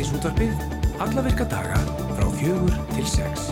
Hádeisútvarpið, alla virka daga frá fjögur til sex.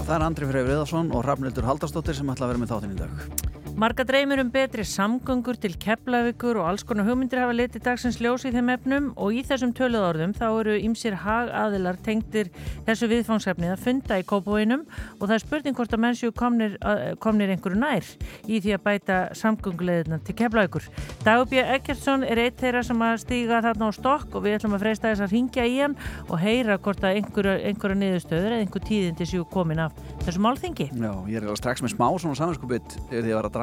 Það er Andri Freyr Viðarsson og Rafnildur Haldarsdóttir sem ætla að vera með þáttinn í dag. Marga dreymir um betri samgöngur til keflavíkur og alls konar hugmyndir hafa litið dagsins ljós í þeim efnum og í þessum töluðorðum þá eru ymsir hagaðilar tengtir þessu viðfangsefni að funda í kópaveinum og það er spurning hvort að mennsju komnir, komnir einhverju nær í því að bæta samgöngulegðina til keflavíkur. Dagbjörn Ekkertsson er eitt þeirra sem að stíga þarna á stokk og við ætlum að freysta þess að ringja í hann og heyra hvort að einhverja, einhverja niðurstöður eða einhver tíðindi séu komin af þessu málþingi. Já,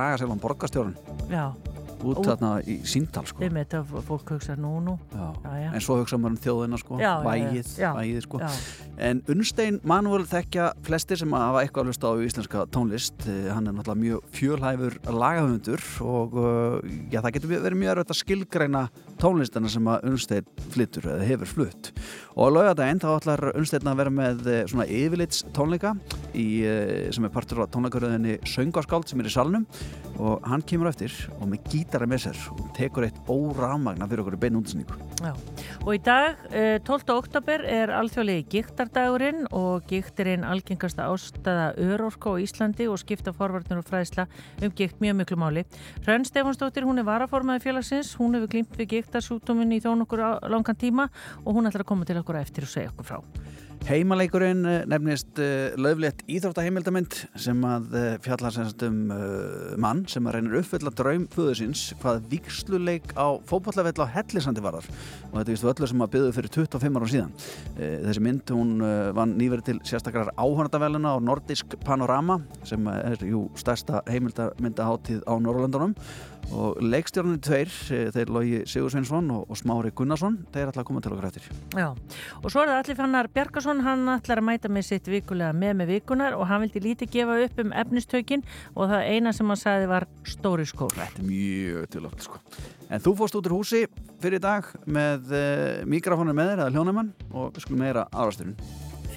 draga sér á borgastjórun Já út þarna í síntal sko. Með þetta fólk hugsa nú nú Já. Já, já. en svo hugsa maður um þjóðina sko. Vægið, vægið sko. Já. en Unnstein Manuel þekkja flestir sem hafa eitthvað að hlusta á íslenska tónlist Eh, hann er náttúrulega mjög fjölhæfur lagahöfundur og uh, já, það getur verið mjög erfitt að skilgreina tónlistina sem að Unnstein flyttur eða hefur flutt og á laugadaginn þá ætlar Unnstein að vera með eh, svona yfirlits tónleika í, eh, sem er partur á tónleikaröðinni Söngaskáld sem er í salnum og hann kemur eftir og með gítara með sér og tekur eitt órafmagna fyrir okkur í beinu útsendingu. Og í dag, eh, 12. oktober, er alþjóðlegi gíktardagurinn og gíktirinn algengasta ástæða örorku á Íslandi og skipta forvarnir og fræðsla um gíkt mjög miklu máli. Hrönn Stefansdóttir, hún er varaformaði félagsins, hún hefur glýmt við gíktarsjúkdóminn í þón okkur langan tíma og hún ætlar að koma til okkur eftir og segja okkur frá. Heimaleikurinn eh, nefnist uh, löflétt íþróttaheimildamind sem að uh, fjallar semst um uh, mann sem að reynir uppfylla draum föðusins hvað viksluleik á fótbollavell á Hellisandi varar og þetta vistu öllu sem að byggðu fyrir 25 árum síðan. Þessi mynd hún vann nýverið til sérstakrar áhörndaveluna á Nordisk Panorama sem er jú stærsta heimildamyndaháttið á Norrlöndunum og leikstjórnir tveir, uh, þeir Lógi Sigursveinsson og, og Smári Gunnarsson, þeir ætla að koma til okkur eftir. Já, og svo er það allir fannar Bjarkason, hann ætlar að mæta með sitt vikulega með með vikunar og hann vildi lítið gefa upp um efnistökin og það eina sem hann sagði var stóri skór. Þetta er mjög tilöfn sko. En þú fórst út úr húsi fyrir dag með uh, mikrofónur með þér eða hljónamann og við skulum meira aðrasturinn.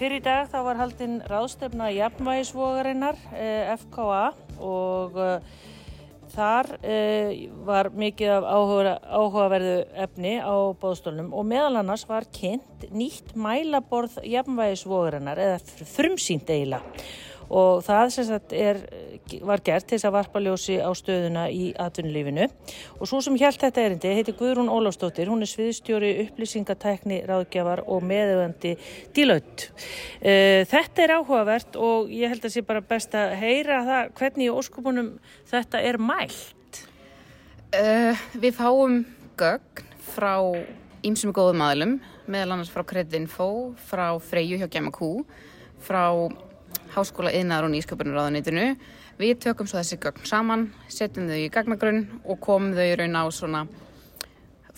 Fyrir í dag þá var haldinn ráðstöfna jafnvægisvogarinnar eh, FKA og eh, þar eh, var mikið af áhuga, áhugaverðu efni á bóðstólnum og meðal annars var kynnt nýtt mælaborð jafnvægisvogarinnar eða frumsýnt eiginlega og það sem sagt er, var gert til þess að varpa ljósi á stöðuna í atvinnulífinu og svo sem hjælt þetta erindi heiti Guðrún Ólafsdóttir, hún er sviðstjóri upplýsingatækni, ráðgjafar og meðöfandi dílaut. Uh, þetta er áhugavert og ég held að sé bara best að heyra það hvernig í óskupunum þetta er mælt. Uh, við fáum gögn frá ímsum góðum aðlum, meðal annars frá Creditinfo, frá Freyju hjá Gemma.q, frá Háskóla yðnaðar og nýsköpunarráðanitinu. Við tökum svo þessi gögn saman, setjum þau í gagnagrunn og komum þau raun á svona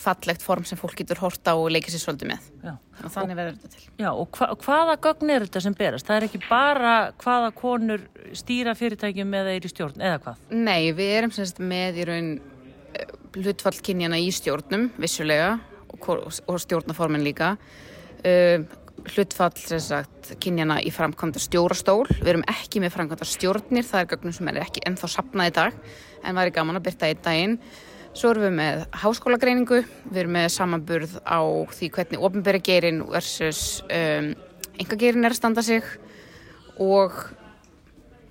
fallegt form sem fólk getur horta og leikið sér svolítið með. Já. Og þannig verður þetta til. Já, og hva, hvaða gögn er þetta sem berast? Það er ekki bara hvaða konur stýra fyrirtækjum eða er í stjórn, eða hvað? Nei, við erum semst með í raun eh, hlutfall kynjana í stjórnum, vissulega, og, og stjórnaformin líka. Uh, hlutfall sem sagt, kynjana í framkvæmda stjórastól. Við erum ekki með framkvæmda stjórnir, það er gögnum sem er ekki ennþá sapnað í dag, en væri gaman að byrta í daginn. Svo erum við með háskólagreiningu, við erum með samanburð á því hvernig ofnbæra gerin versus um, engagerin er að standa sig og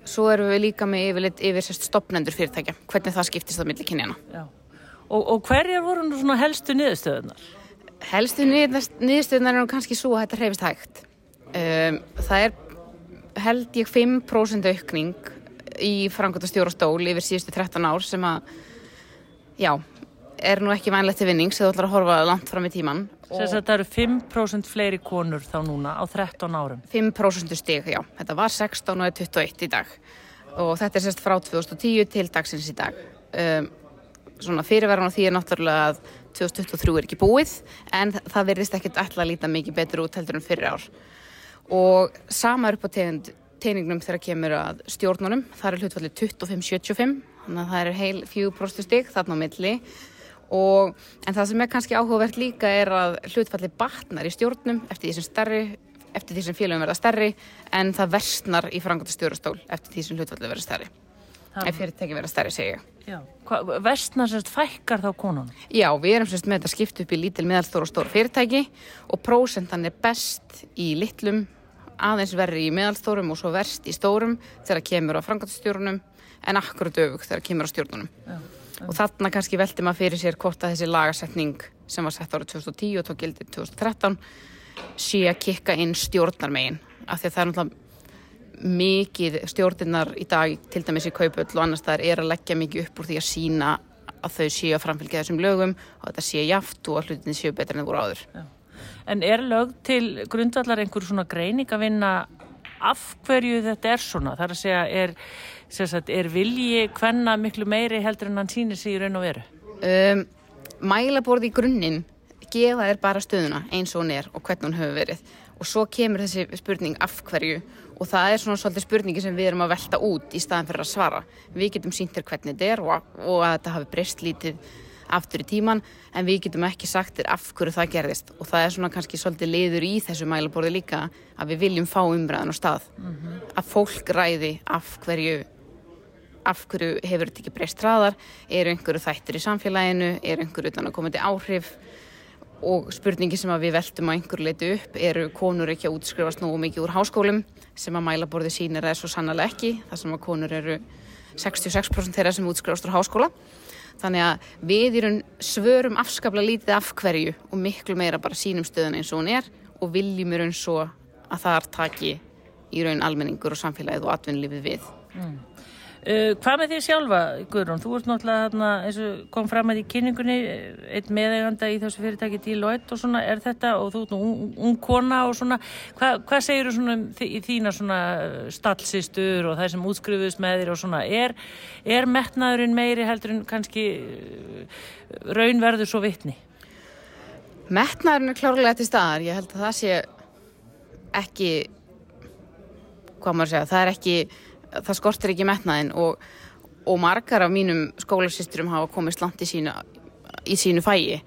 Svo erum við líka með yfirleitt yfir stopnendur fyrirtækja, hvernig það skiptist á milli kynjana. Og, og hverjar voru nú svona helstu niðurstöðunar? Helstu niðurstöðunar er nú kannski svo að þetta hreyfist hægt. Um, það er held ég 5% aukning í framkvæmta stjórastól yfir síðustu 13 ár sem að, já, er nú ekki vænlegt til vinnings eða þú ætlar að horfa langt fram í tíman. Þess að þetta eru 5% fleiri konur þá núna á 13 árum. 5% stig, já. Þetta var 16 og er 21 í dag. Og þetta er sérst frá 2010 til dagsins í dag. Um, svona fyrirverðan á því er náttúrulega að 2023 er ekki búið, en það verðist ekkert alltaf að líta mikið betur út heldur en fyrir ár. Og sama er upp á teiningnum þegar kemur að stjórnunum, það er hlutfallið 25-75, þannig að það er heil 4% stig þarna á milli. Og, en það sem er kannski áhugavert líka er að hlutfalli batnar í stjórnum eftir því sem stærri, eftir því sem félagum verða stærri en það versnar í frangandi stjórastól eftir því sem hlutfalli verða stærri. Ef fyrirtæki verða stærri, segja vestna sérst fækkar þá konun? Já, við erum sérst með þetta skipt upp í lítil meðalstór og stór fyrirtæki og prósentan er best í litlum, aðeins verri í meðalstórum og svo verst í stórum þegar kemur á frangatstjórnum en akkurat öfug þegar kemur á stjórnunum. Já, já. Og þarna kannski veldi maður fyrir sér hvort að þessi lagasetning sem var sett árið 2010 og tók gildið 2013 sé að kikka inn stjórnarmegin af því að það er náttúrulega mikið stjórninnar í dag til dæmis í kaupöll og annars það er að leggja mikið upp úr því að sína að þau séu að framfylgja þessum lögum og þetta séu jaft og að hlutinni séu betur en það voru áður. Já. En er lög til grundvallar einhver svona greining að vinna af hverju þetta er svona? Það er að segja, er, sagt, er vilji hvenna miklu meiri heldur en hann sýnir sig í raun og veru? Um, mælaborði í grunninn gefa þér bara stöðuna eins og hún er og hvernig hún hefur verið og svo kemur þessi spurning af hverju og það er svona svolítið spurningi sem við erum að velta út í staðan fyrir að svara. Við getum sínt þér hvernig þetta er og, og að þetta hafi breyst lítið aftur í tíman en við getum ekki sagt þér af hverju það gerðist og það er svona kannski svolítið liður í þessu mælaborði líka að við viljum fá umræðan á stað. Mm -hmm. Að fólk ræði af hverju af hverju hefur þetta ekki breyst hraðar, eru einhverju þættir í samfélaginu, eru einhverju utan að koma til áhrif og spurningi sem við veltum að einhver leiti upp eru konur ekki að útskrifast nú mikið úr háskólum sem að mælaborði sínir er svo sannlega ekki þar sem að konur eru 66% þeirra sem útskrifast úr háskóla þannig að við erum svörum afskaplega lítið af hverju og miklu meira bara sínum stöðun eins og hún er og viljum er eins og að það er taki í raun almenningur og samfélagið og atvinnlífið við mm. Uh, hvað með því sjálfa, Guðrún? Þú ert náttúrulega hérna, eins og kom fram að í kynningunni, einn meðeganda í þessu fyrirtæki Deloitte og svona, er þetta, og þú ert nú ung, ung kona og svona, Hva, hvað segir þú svona í þína svona stallsistur og það sem útskrifuðist með þér og svona, er, er metnaðurinn meiri heldur en kannski raunverður svo vittni? Metnaðurinn er klárlega til staðar, ég held að það sé ekki, hvað maður segja, það er ekki það skortir ekki metnaðin og, og margar af mínum skólarsysturum hafa komist langt í sínu, í sínu fæi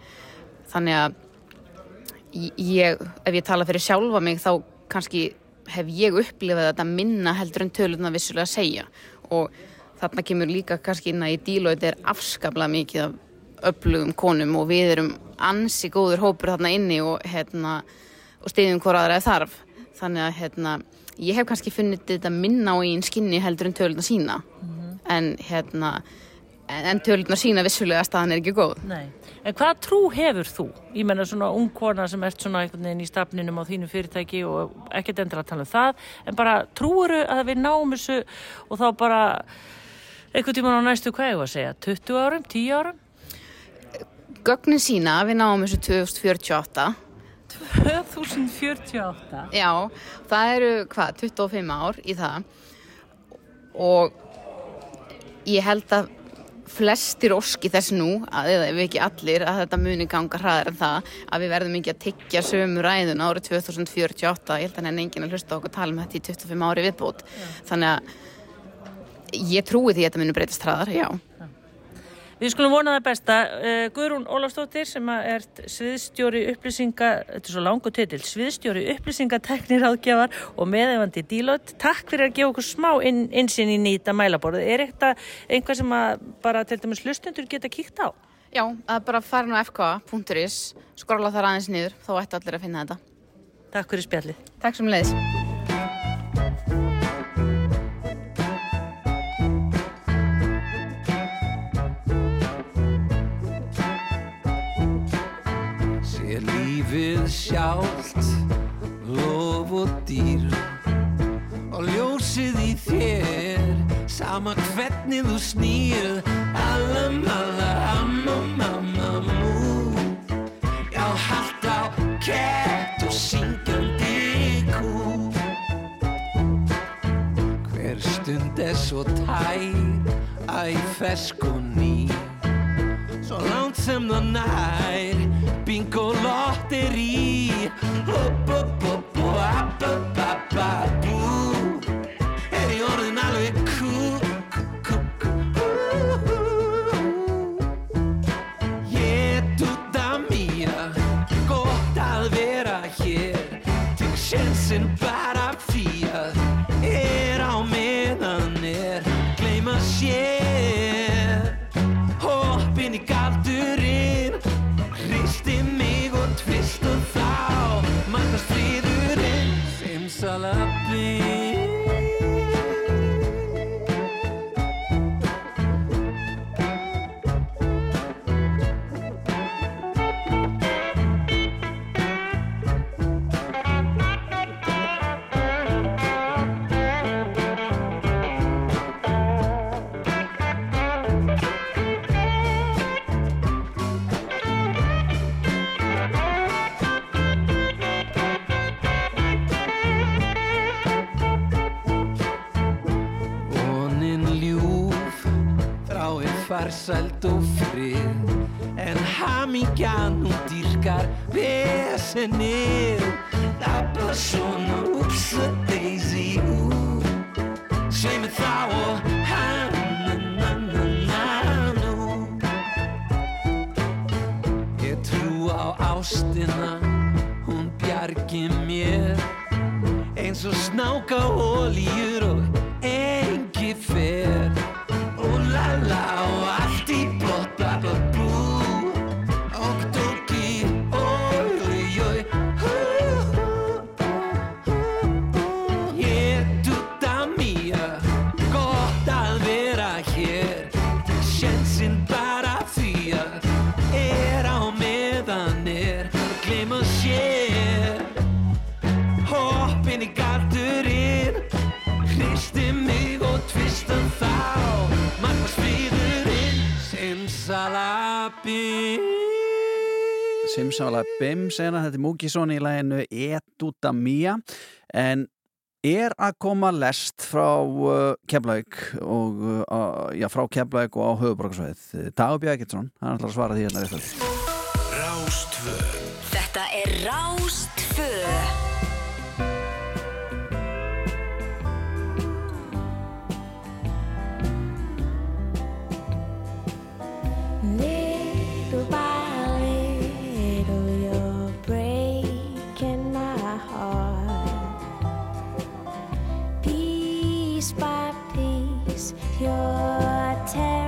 þannig að ég, ef ég tala fyrir sjálfa mig þá kannski hef ég upplifað þetta minna heldur en tölurna vissulega að segja. Og þarna kemur líka kannski inn að í dílóið er afskaplega mikið af upplugum konum og við erum ansi góður hópur þarna inni og, hérna, og stiðjum hvora aðra þarf. Þannig að hérna ég hef kannski funnit þetta minna á einn skinni heldur en tölurna sína mm -hmm. en hérna en tölurna sína vissulega að staðan er ekki góð Nei. En hvað trú hefur þú? Ég menna svona ungkona sem ert svona einhvern veginn í stafninum á þínu fyrirtæki og ekkert endur að tala um það en bara trúuru að við náum þessu og þá bara einhvern tíman á næstu hvað ég var að segja 20 árum, 10 árum? Gögnin sína við náum þessu 2048 2048? Já, það eru hvað, 25 ár í það og ég held að flestir oski þess nú, að, eða ef ekki allir, að þetta muni ganga hraðar en það að við verðum ekki að tyggja sömu ræðun árið 2048, ég held að henni enginn að hlusta okkur tala um þetta í 25 ári viðbót já. þannig að ég trúi því að þetta muni breytast hraðar, já Við skulum vona það besta. Uh, Guðrún Ólafstóttir sem er sviðstjóri upplýsinga, þetta er svo langu titil, sviðstjóri upplýsingateknir áðgjafar og meðefandi dílót. Takk fyrir að gefa okkur smá inn, insinn í nýta mælaborðu. Er eitthvað einhvað sem bara til dæmis hlustendur geta kíkt á? Já, að bara fara nú fk.is, skróla þar aðeins niður, þá ættu allir að finna þetta. Takk fyrir spjallið. Takk sem leiðis. Lífið sjálft lof og dýr. Og ljósið í þér sama hvernig þú snýr. Allam alla ammam ammam mú. Já haldt á kett og syngjandi kú. Hver stund er svo tær æg fesk og ný. Svo langt sem það nær bingo lotteri Hopp, hopp, hopp, hopp, hopp, hopp, hopp, Þrái farsæld og frið En hamingjan hún dýrkar Vesenið. Labba svona Ups a daisy ú Svei mig þá og hann-na-na-na-nú Ég trú á ástina Hún bjargi mér eins og snáka ólíur og Simsála Bim segna þetta er Múkisson í læginu Eduta Mía en er að koma lest frá uh, Keflavík og uh, já, frá Keflavík og á höfuborgarsvæðið Dagur Björgitsson, hann ætlar að svara því hérna við þetta Rástvö Þetta er Rástfö tear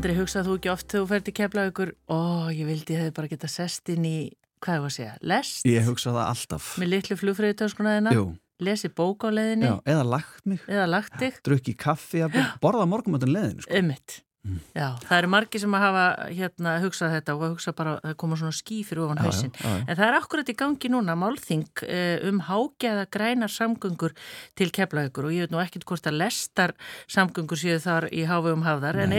Andri, hugsað þú ekki oft þegar þú fer til Keflavíkur? Ó, ég vildi ég hefði bara geta sest inn í hvað ég var að segja, lest? Ég hugsa það alltaf. Með litlu flugfröðutöskuna þeina Jú, lesi bók á leiðinni? Já, eða lagt mig. Eða lagt þig? Drukki kaffi, jafnvel, borða morgumöndun leðinu sko. ummitt Já, það eru margir sem að hafa hérna hugsað þetta og að hugsa bara að koma svona ský fyrir ofan já. En það er akkurat í gangi núna málþing eh, um hágeða grænar samgöngur til keflaugur og ég veit nú ekkert hvort að lestar samgöngur séu þar í hávegum hafðar að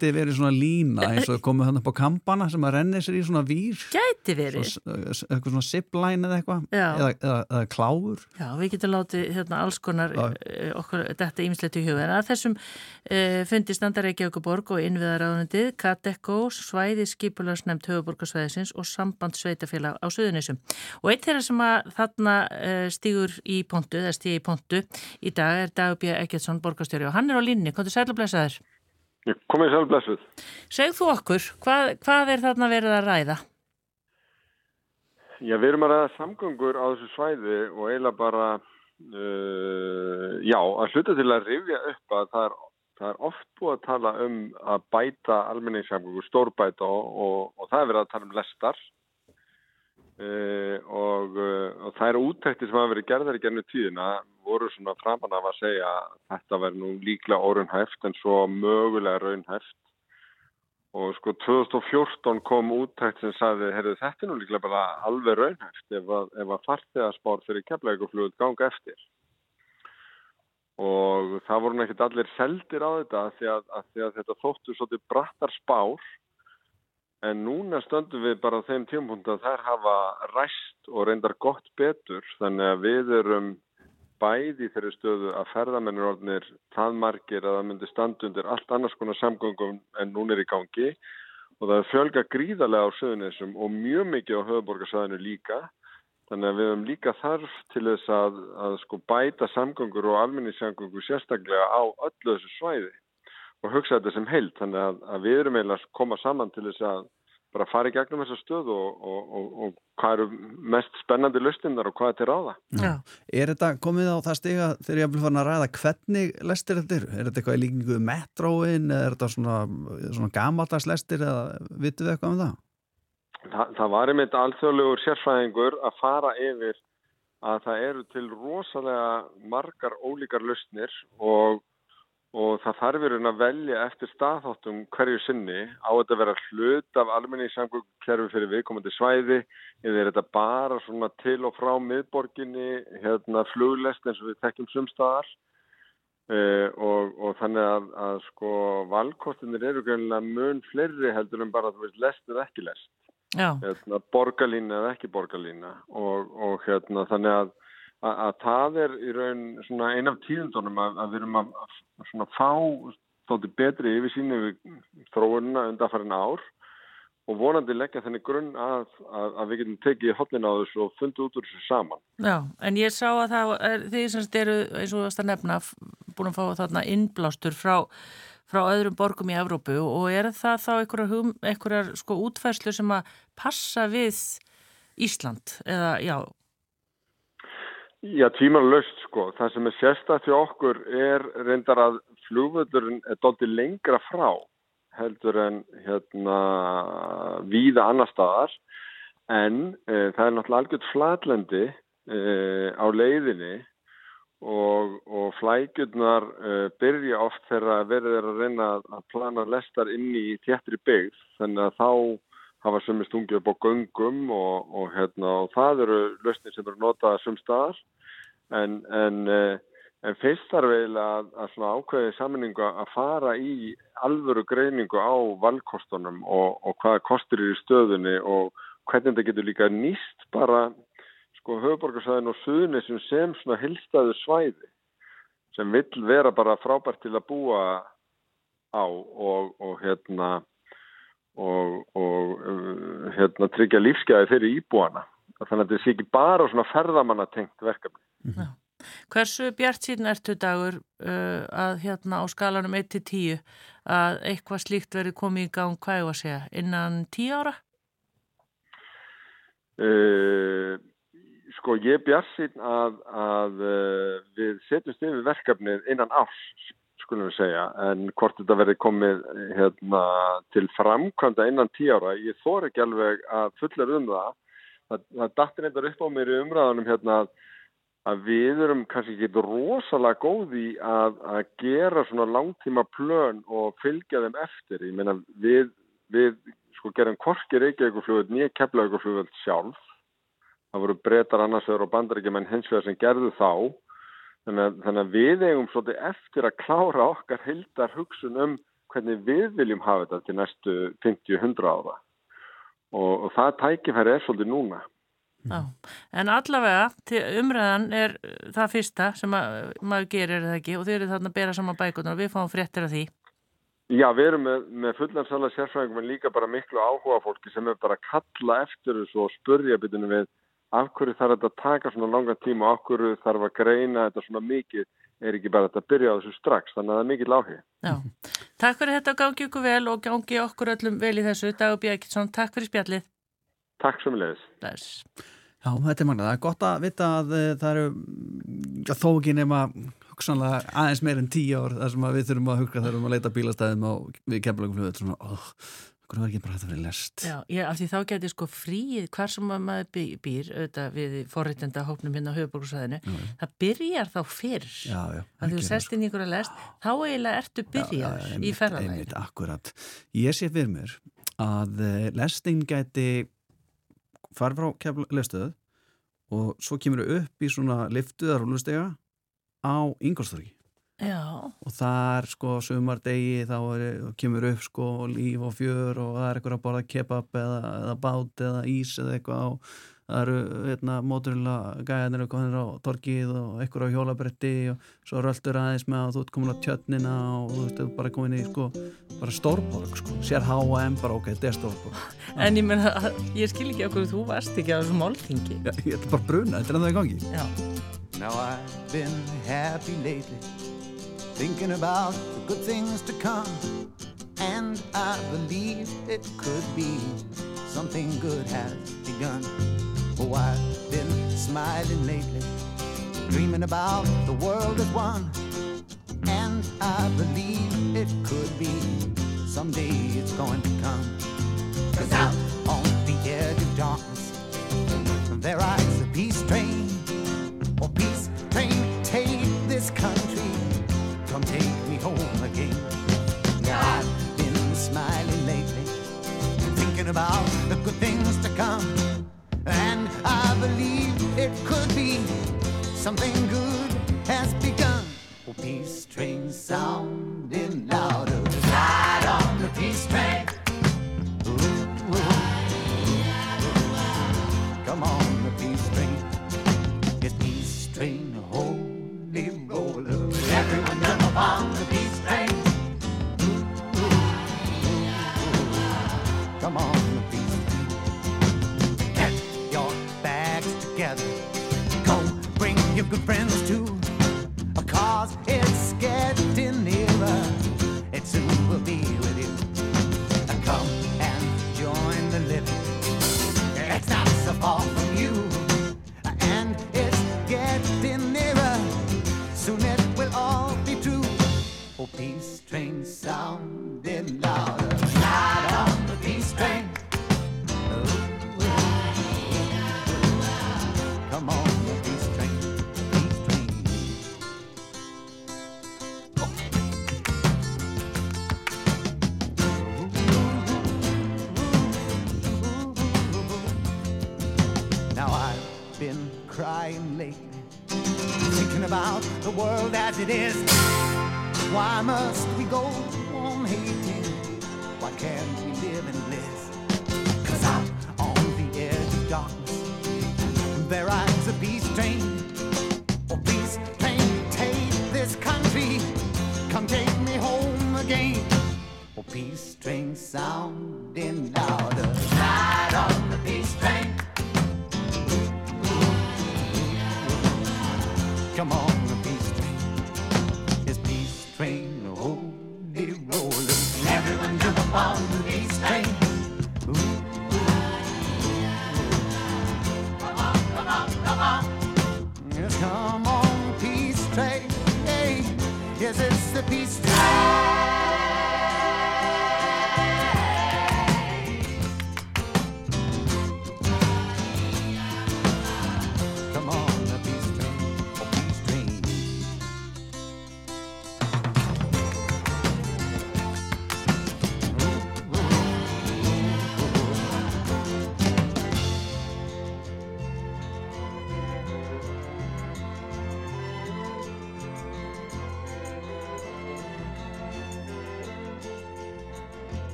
Gæti verið svona lína eins og komið hann upp á kampana sem að renni sér í svona vír gæti verið. s- eitthvað svona zipline eða eitthvað eða, eða, eða kláfur Já, við getum látið hérna, alls konar Já. uh, okkur þetta ímislegt í huga en að þessum uh, fundi standar Reykjavíkuborg og innviðaráðunitið, Katekko, svæði skipularsnefnd höfuborgarsvæðisins og samband sveitafélag á Suðunisum. Og eitt þeirra sem að þarna uh, stígur í pontu, eða stígi í pontu í dag er Dagbjörn Eggertsson, borgarstjóri og hann er á línni. Hvað sæl að blessa þér? Ég komið sjálf blessuð. Segð þú okkur, hvað, hvað er þarna verið að ræða? Já, við erum að ræða samgöngur á þessu svæði og eiginlega bara, uh, já, að hluta til að rifja upp að það er, það er oft búið að tala um að bæta almenningssamgöngur, stórbæta og, og, og það er verið að tala um lestar. Uh, og, uh, og það eru útækti sem hafa verið gerðar í gernu tíðina voru svona framan af að segja að þetta verður nú líklega óraunhæft en svo mögulega raunhæft og sko 2014 kom úttækt sem sagði, heyrðu þetta er nú líklega bara alveg raunhæft ef að, að farþegarspár fyrir keflækuflugut ganga eftir og það voru nekkit allir seldir á þetta af því því að þetta þóttu svolítið brattar spár. En núna stöndum við bara á þeim tímpunkt að þær hafa ræst og reyndar gott betur. Þannig að við erum bæði þeirri stöðu að ferðamennir orðnir það margir að það myndi standa undir allt annars konar samgöngum en núna er í gangi. Og það fjölga gríðarlega á söðunisum og mjög mikið á höfuborgarsæðinu líka þannig að við höfum líka þarf til þess að, að sko bæta samgöngur og almenningssamgöngur sérstaklega á öllu þessu svæði og hugsa þetta sem heilt þannig að, að við erum eiginlega að koma saman til þess að bara fara í gegnum þessa stöð og, og, og, og hvað eru mest spennandi lustinnar og hvað er til ráða. Já. Er þetta komið á það stiga þegar ég hafði farin að ræða hvernig lestir þetta eru? Er þetta eitthvað í líkingu við metróin eða er þetta svona, svona gamaldags lestir eða vitum við eitthvað um það? Þa, það var einmitt alþjóðlegur sérfræðingur að fara yfir að það eru til rosalega margar ólíkar lustnir og og það þarf verið að velja eftir staðháttum hverju sinni. Á þetta að vera hlut af almenningssamgöngukerfi fyrir viðkomandi svæði eða er þetta bara svona til og frá miðborginni, hérna fluglest eins og við tekjum sumstaðar uh, og, og þannig að, að sko valkostinir eru mun fleiri heldur en bara að þú veist lest eða ekki lest hérna, borgarlína eða ekki borgarlína og, og hérna þannig að, að, að það er í raun svona ein af tíðundunum að, að við erum að, fá þótti betri yfir sínu við þróunina undanfærin ár og vonandi leggja þenni grunn að, að, að við getum tekið hotlina á þessu og fundið út úr þessu saman. já, en ég sá að það er, þið semst eru, eins og þú varst að nefna, búin að fá þarna innblástur frá, frá öðrum borgum í Evrópu og er það þá einhverjar, sko útfærslu sem að passa við Ísland eða já, Já, tímanlaust sko. Það sem er sérstætt hjá okkur er reyndar að flugvöldurinn er dálítið lengra frá heldur en hérna víða annar staðar en e, það er náttúrulega algjört flatlendi e, á leiðinni og, og flægjurnar e, byrja oft þegar verið er að reyna að, plana lestar inn í þéttri byggð. Þannig að þá hafa sömur stungið upp á göngum og, og, hérna, og það eru löstnir sem eru notað sumstaðar en, en, eh, en fyrst þarf eiginlega að, að ákveði saminningu að fara í alvöru greiningu á valkostunum og hvaða kostur eru í stöðunni og hvernig þetta getur líka nýst bara sko höfuborgarsæðin og suðunisum sem svona hilstaðu svæði sem vill vera bara frábært til að búa á og, og hérna og, og uh, hérna tryggja lífsgæði fyrir íbúana þannig að þetta sé ekki bara svona ferðamanna tengt verkefni. hversu bjart síðan ertu dagur uh, að hérna á skalanum 1-10 að eitthvað slíkt verið komið í gang, hvað ég var að segja, innan 10 ára? Uh, sko ég bjart sín að, að uh, við setjumst yfir verkefnið innan árs skulum við segja, en hvort þetta verði komið hérna, til framkvæmda innan tíu ára, ég þór ekki alveg að fullar um það. Það, það dattir eitthvað upp á mér í umræðanum hérna að við erum kannski ekki rosalega góði að, að gera svona langtíma plön og fylgja þeim eftir. Ég meina við, við sko gerum korki reykjauguflugvöld, nýja keflauguflugvöld sjálf. Það voru breytar annars vegar og bandaríkjumenn hins vegar sem gerðu þá. Þannig að, þannig að við eigum svolítið eftir að klára okkar heldar hugsun um hvernig við viljum hafa þetta til næstu 50-100 ára. Og, og það tækifæri er svolítið núna. Já, en allavega umræðan er það fyrsta sem að, maður gerir það ekki og þeir eru þarna að bera saman bækunar og við fáum fréttir af því. Já, við erum með, með fullansalega sérfræðingum en líka bara miklu áhuga fólki sem er bara að kalla eftir þessu og spurja bitinu við af hverju þarf þetta að taka svona langa tíma og af hverju þarf að greina þetta svona mikið er ekki bara þetta að byrja á þessu strax þannig að það er mikið lági. Já, takk fyrir þetta gangi ykkur vel og gangi okkur öllum vel í þessu. Dagur Björkilsson, takk fyrir spjallið. Takk. Bless. Já, þetta er magnað. Það er gott að vita að eh, það eru já, þó ekki nema hugsanlega aðeins meir en tíu ár þar sem að við þurfum að hugga þar um að leita bílastæðum og við kemlaugum fljóðu svona, hvernig var ekki bara þetta verið lest. Já, ég, af því þá geti sko fríið hvar sem að maður bý- býr auðvitað við forréttenda hópnum hérna á höfuborgarsæðinu það byrjar þá fyrr. Já, já, að þú sest inn í ykkur að lest þá eiginlega ertu byrjar í ferðalægir Einmitt, akkurat. Ég sé fyrir mér að eh, lestin gæti farið frá keflaugustöðu og svo kemur þau upp í svona liftuðar rúlustega á Ingolstorgi Já, og þar sko sumardegi þá er, kemur upp sko líf og fjör og það er eitthvað að borða kebab eða, eða bát eða ís eða eitthvað og það eru hérna, móturlega gæðanir og konir á torgið og eitthvað á hjólabretti og svo röldur aðeins með að þú ert komin á tjötnina og þú ert bara komin í sko bara stórborg sko, sér H&M bara ok, þetta er stórborg. En ég menna ég skil ekki okkur þú varst ekki á þessu málþingi. Já, ég ætla bara bruna, þetta er ennþá í gangi. Já, Now I've been happy lately, thinking about the good things to come. And I believe it could be something good has begun. Oh, I've been smiling lately, dreaming about the world as one. And I believe it could be someday it's going to come. Cause out on the edge of darkness, there rides a peace train. Oh, peace train, take this country. Come take me home again. Now I've been smiling lately, thinking about the good things to come. And I believe it could be something good has begun. Oh, peace train sounding louder. Ride on the peace train. Good friends too. World as it is. Why must we go on hating? Why can't we live in bliss? Cause out on the edge of darkness, there rides a peace train. Oh, peace train, take this country. Come take me home again. Oh, peace train sounding louder.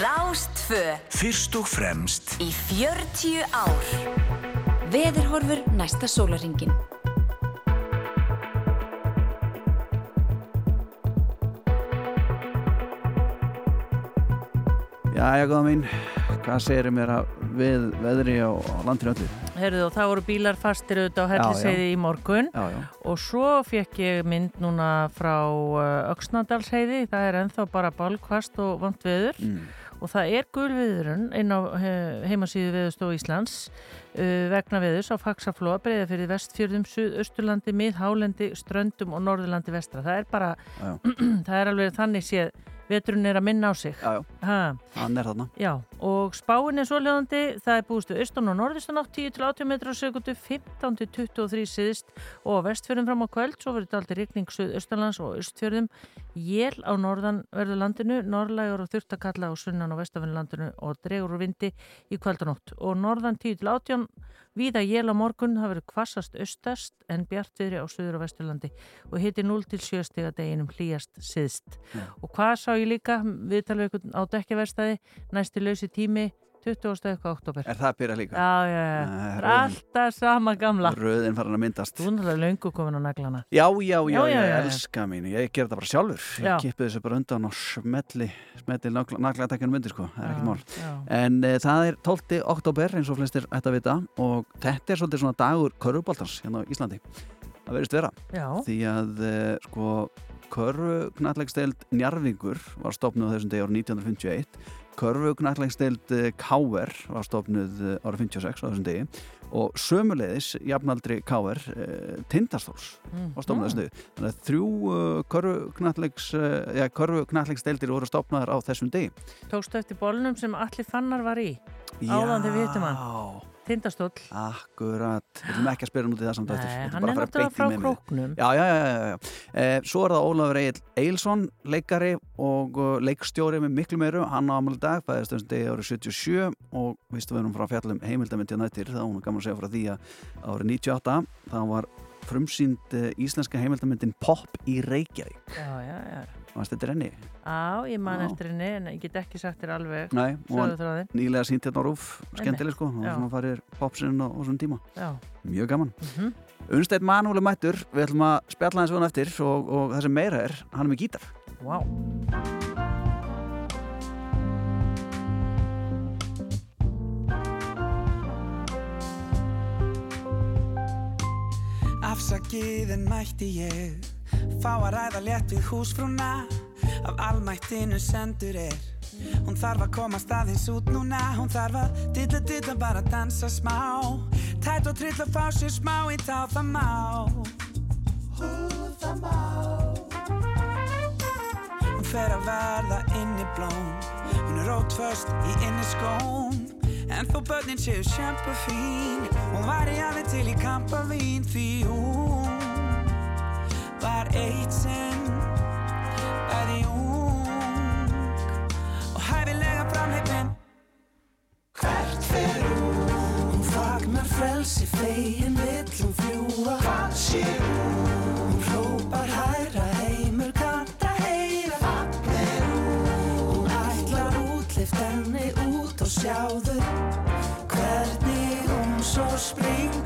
Rástfö Fyrst og fremst í 40 ár. Veðurhorfur næsta sólaringin. Jæja, góða mín, hvað segir mér að við veðri á, á landinu öllu? Herðu og það voru bílar fastir auðvitað á helliseiði í morgun Já, já. og svo fekk ég mynd núna frá uh, Öksnadalsheiði, það er enþá bara balkvast og vant veður Mm. Og það er gulviðurinn inn á he heimasíðu veðurstofu Íslands uh, vegna veðurs á Faxaflóa, breyða fyrir vestfjörðum, Suðausturlandi, Miðhálendi, Ströndum og Norðurlandi vestra. Það er bara, það er alveg þannig séð, veturinn er að minna á sig. já, já, Ha. hann er þarna. Já, og spáin er svoleiðandi, það er búist við austan og norðistan átt 10-80 metrar á sekundu, 15-23 síðist og vestfjörðum fram á kvöld, svo verður þetta aldrei rigning suðaustanlands og austfjörðum, jél á norðan verður landinu, norðlægur og þurftakalla á sunnan og vestafinlandinu og dregur úr vindi í kvöldanótt og norðan 10-18, víða jél á morgun, það verður kvassast austast en bjartviðri á suður og vesturlandi og hitti 0-7 stiga deginum hlýjast síðst. Og hvað sá ég líka, viðtalið ykkur á dekkjaverstaði, næsti lausi tími 20. eitthvað oktober. Er það byrjað líka? Já, já, já. Það rauðin. alltaf sama gamla. Röðin farin að myndast. Þú er náttúrulega löngu komin á naglana. Já, já, já, Já, já, ég já, já. elska mín, ég ger þetta bara sjálfur. Ég Já. kippi þessu bara undan og smelli, smelli naglaðatekjunum undir, sko. Það er ekkert mál. En e, það er 12. oktober eins og flestir ætti að vita og þetta er svolítið svona dagur körfuboltans hérna á Íslandi. Það verðist vera. Já. Því að e, sko körfu knallegsteild Njarvingur var stopnuð á þessum degi árið 1951. Körfu knallegsteild Káver var stopnuð eh, árið 56 á þessum degi og sömuleiðis jafnaldri Káver e, Tindastóls var stopnuð á þessum degi. Þannig að þrjú körfu knallegs, ja, körfu knallegsdeildir voru stopnaðar á þessum degi. Tókstu eftir bólnum sem allir fannar var í. Áðan þegar við hittum hann. Já, Tindastóll. akkurat. Við viljum ekki að spyrja í það samt. Nei, Þetta hann er að náttúrulega frá króknum. Já, já, já, já, já. Eh, svo er það Ólafur Egil Eilsson, leikari og leikstjóri með miklu meiru. Hann á ámæli dag, fæðist þessum degi árið 77 og viðstu við erum frá fjallum heimildamindið nættir. Það hún er gaman að segja frá því að árið 98 það var frumsýnd uh, íslenska heimildamindin Pop í Reykjavík. Já, já, já. Varst þetta renni? Á, ég man eftir henni en ég get ekki sagt þér alveg. Nei, og nýlega sínt hérna á Rúf, skemmtileg sko, og svona farir popsinn á, á svona tíma. Já. Mjög gaman. Mhm. Unnsteit Manúli mættur, við ætlum að spjalla hans hann eftir og, og það sem meira er, hann er með gítar. Vá. Afsakið en mætti ég Fá að ræða létt við húsfrúna Af almættinu sendur er. Hún þarf að komast aðeins út núna Hún þarf að dilla dilla bara dansa smá. Tætt og trill að fá sér smá í tá það má Hú það má Hún fer að verða inni blóm Hún er rótföst í inni skóm. En þó börnin séu sjampa fín Hún var í alveg til í kampavín Því hún var eitt sinn Bæði ung Og hæfilega framheipin Hvert fer hún? Hún fagnar frelsi fegin vill hún fljúa Hvað sé hún? Hún hrópar hæra heimur kannt að heyra Fagnar hún? Hún ætlar útlift henni út og sjáðu Hvernig hún svo springur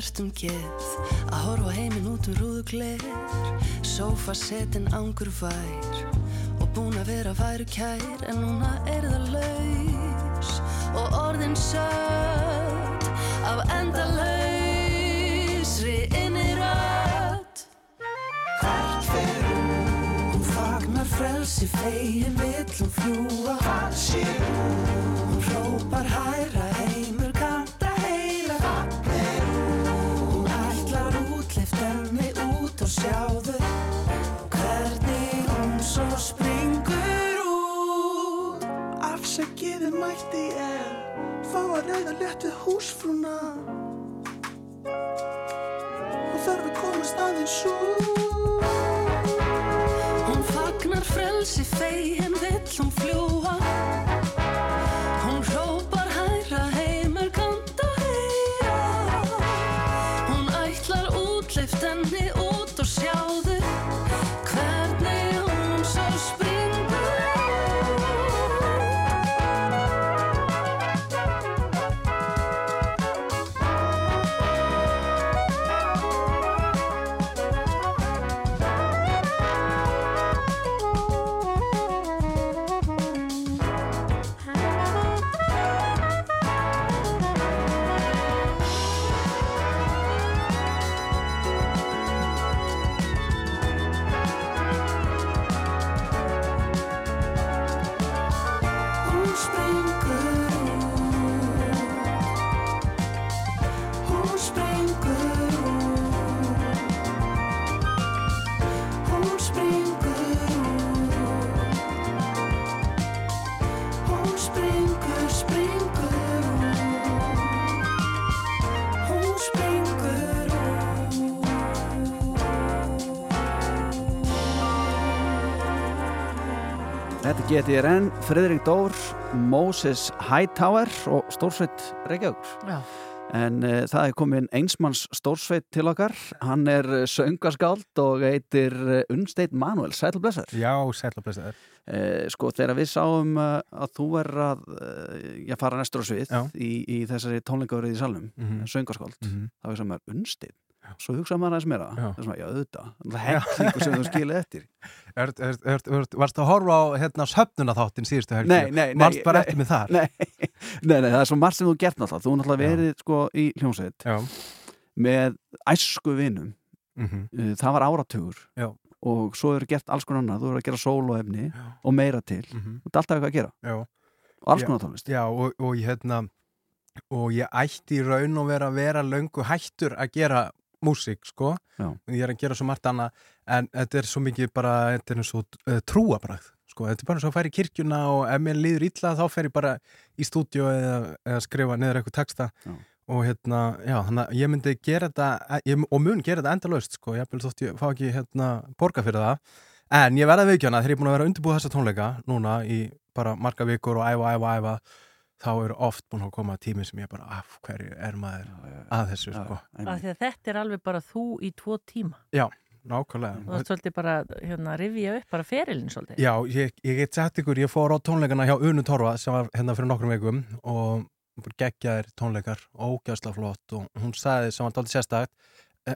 það þvert um geð Að horfa heiminn út úr rúðu gler. Sófa setin ángur vær. Og búin að vera væru kær En núna er það laus. Og orðin sött Af endalausri inni rödd Hvert fer hún? Hún fagnar frelsi fegin vill hún fljúa Hvað sé hún? Hún hrópar hæra sjáðu Hvernig hún svo springur út. Afsækiði mætti ég Fá að reyða létt við húsfrúna. Og þarf að komast aðeins út. Hún fagnar frelsi fegin vill hún fljúa Geti ég enn Friðrik Dór, Moses Hightower og Stórsveit Reykjavík en uh, það er komin einsmanns Stórsveit til okkar. Hann er uh, söngaskáld og heitir uh, Unnsteit Manuel, sætl blessar Já, sætla blessaður. uh, Sko, þegar við sáum uh, að þú er að uh, fara næstur á svið í, í þessari tónleikaverið í salnum mm Mhm. söngaskáld, Mhm. þá er sem er Unnsteit svo hugsaði maður aðeins meira. Það er svona, já, auðvitað, það hellingu sem þú skilið eftir. Er, er, er, varst að horfa á hérna söfnuna þáttin síðustu helgi? Nei, nei, nei nei? Nei, nei, nei, það er svo margt sem þú gert náttúrulega. Þú náttúrulega verið sko í hljómsveit Já. með æsku vinum. Mhm. Uh, Það var áratugur Já. og svo er gert alls konar annað. Þú er að gera sóloefni og meira til. Mhm. Þú ert alltaf eitthvað að gera. Já. og alls konar tónlist. Já, og, og hérna og ég ætti í raun og vera að vera löngu hættur að gera músík, sko Já. ég er að gera svo margt annað en þetta er svo mikið bara, þetta er eins og uh, trúabræð, sko, þetta er bara svo að færa í kirkjuna og ef mér líður illa þá fer ég bara í stúdíu eða, eða skrifa niður eitthvað texta Já. og hérna, já, þannig að ég myndi gera þetta, ég, og mun gera þetta endalaust, sko, ég vil þótt ég fá ekki hérna borga fyrir það, en ég verða viðkjöna þegar ég er búin að vera að undirbúa þessa tónleika núna í bara marga vikur og æfa, æfa, æfa þá eru oft búin að koma tími sem ég bara, af hverju er maður að þessu, sko. Af því að þetta er alveg bara þú í tvo tíma. Já, nákvæmlega. og það er svolítið bara hérna, rifja upp bara ferilinn svolítið. Já, ég, ég get sagt ykkur, ég fór á tónleikana hjá Unu Torfa sem var hérna fyrir nokkrum veikum og geggjaðir tónleikar, ógæðsla flott og hún sagði sem var dálítið sérstakt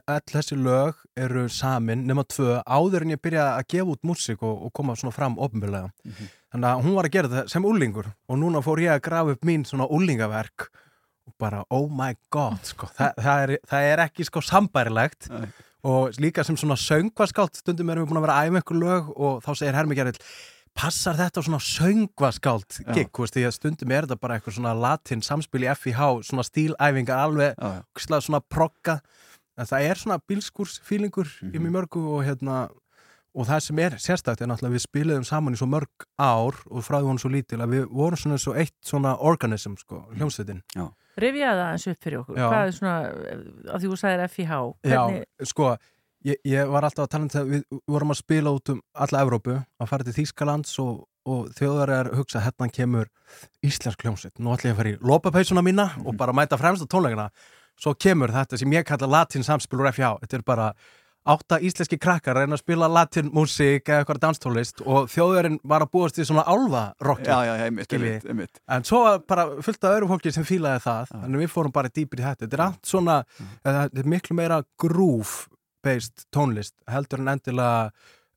all þessi lög eru samin nema tvö áður en ég byrja að gefa út músík og, og koma svona fram ofnbjörlega þannig að hún var að gera þetta sem úlingur og núna fór ég að grafa upp mín svona úlingaverk og bara oh my god sko. Þa, það, er, það er ekki sko sambærilegt og líka sem svona söngvaskált stundum erum við búin að vera að æfa einhver lög og þá segir Hermi Gerrill passar þetta svona söngvaskált Já. gig, því að stundum er þetta bara eitthvað svona latin samspil í FIH, svona stílæfingar alveg, já. svona progga en það er svona bílskúrsfílingur í mjög mörgu og hérna og það sem er sérstakt er náttúrulega að við spiliðum saman í svo mörg ár og frá því vorum svo lítil að við vorum svona svo eitt svona organism sko, hljómsveitin. Já. Rifjaði það eins upp fyrir okkur. Já. Hvað er svona, af því þú sagðir FIH hvernig, Já, sko, ég, ég var alltaf að tala um það, við vorum að spila út um alla Evrópu, að fara til Þýskalands og, og þjóðar er að hugsa hérna kemur íslensk hljómsveit, nú ætla ég að fara í lopapeysuna mína og bara mæta fremst á tónleikana. Svo kemur þetta sem ég kalla latin samspil úr FH, þetta er bara átta íslenski krakkar reyna að spila latin músík eða eitthvað danstólist og þjóðverinn var að búast í svona álvarokki Já, já, já, einmitt, einmitt, einmitt. en svo var bara fullt af öðru fólki sem fílaði það þannig við fórum bara dýpir í þetta. Þetta er allt svona, þetta er miklu meira groove based tónlist heldur en endilega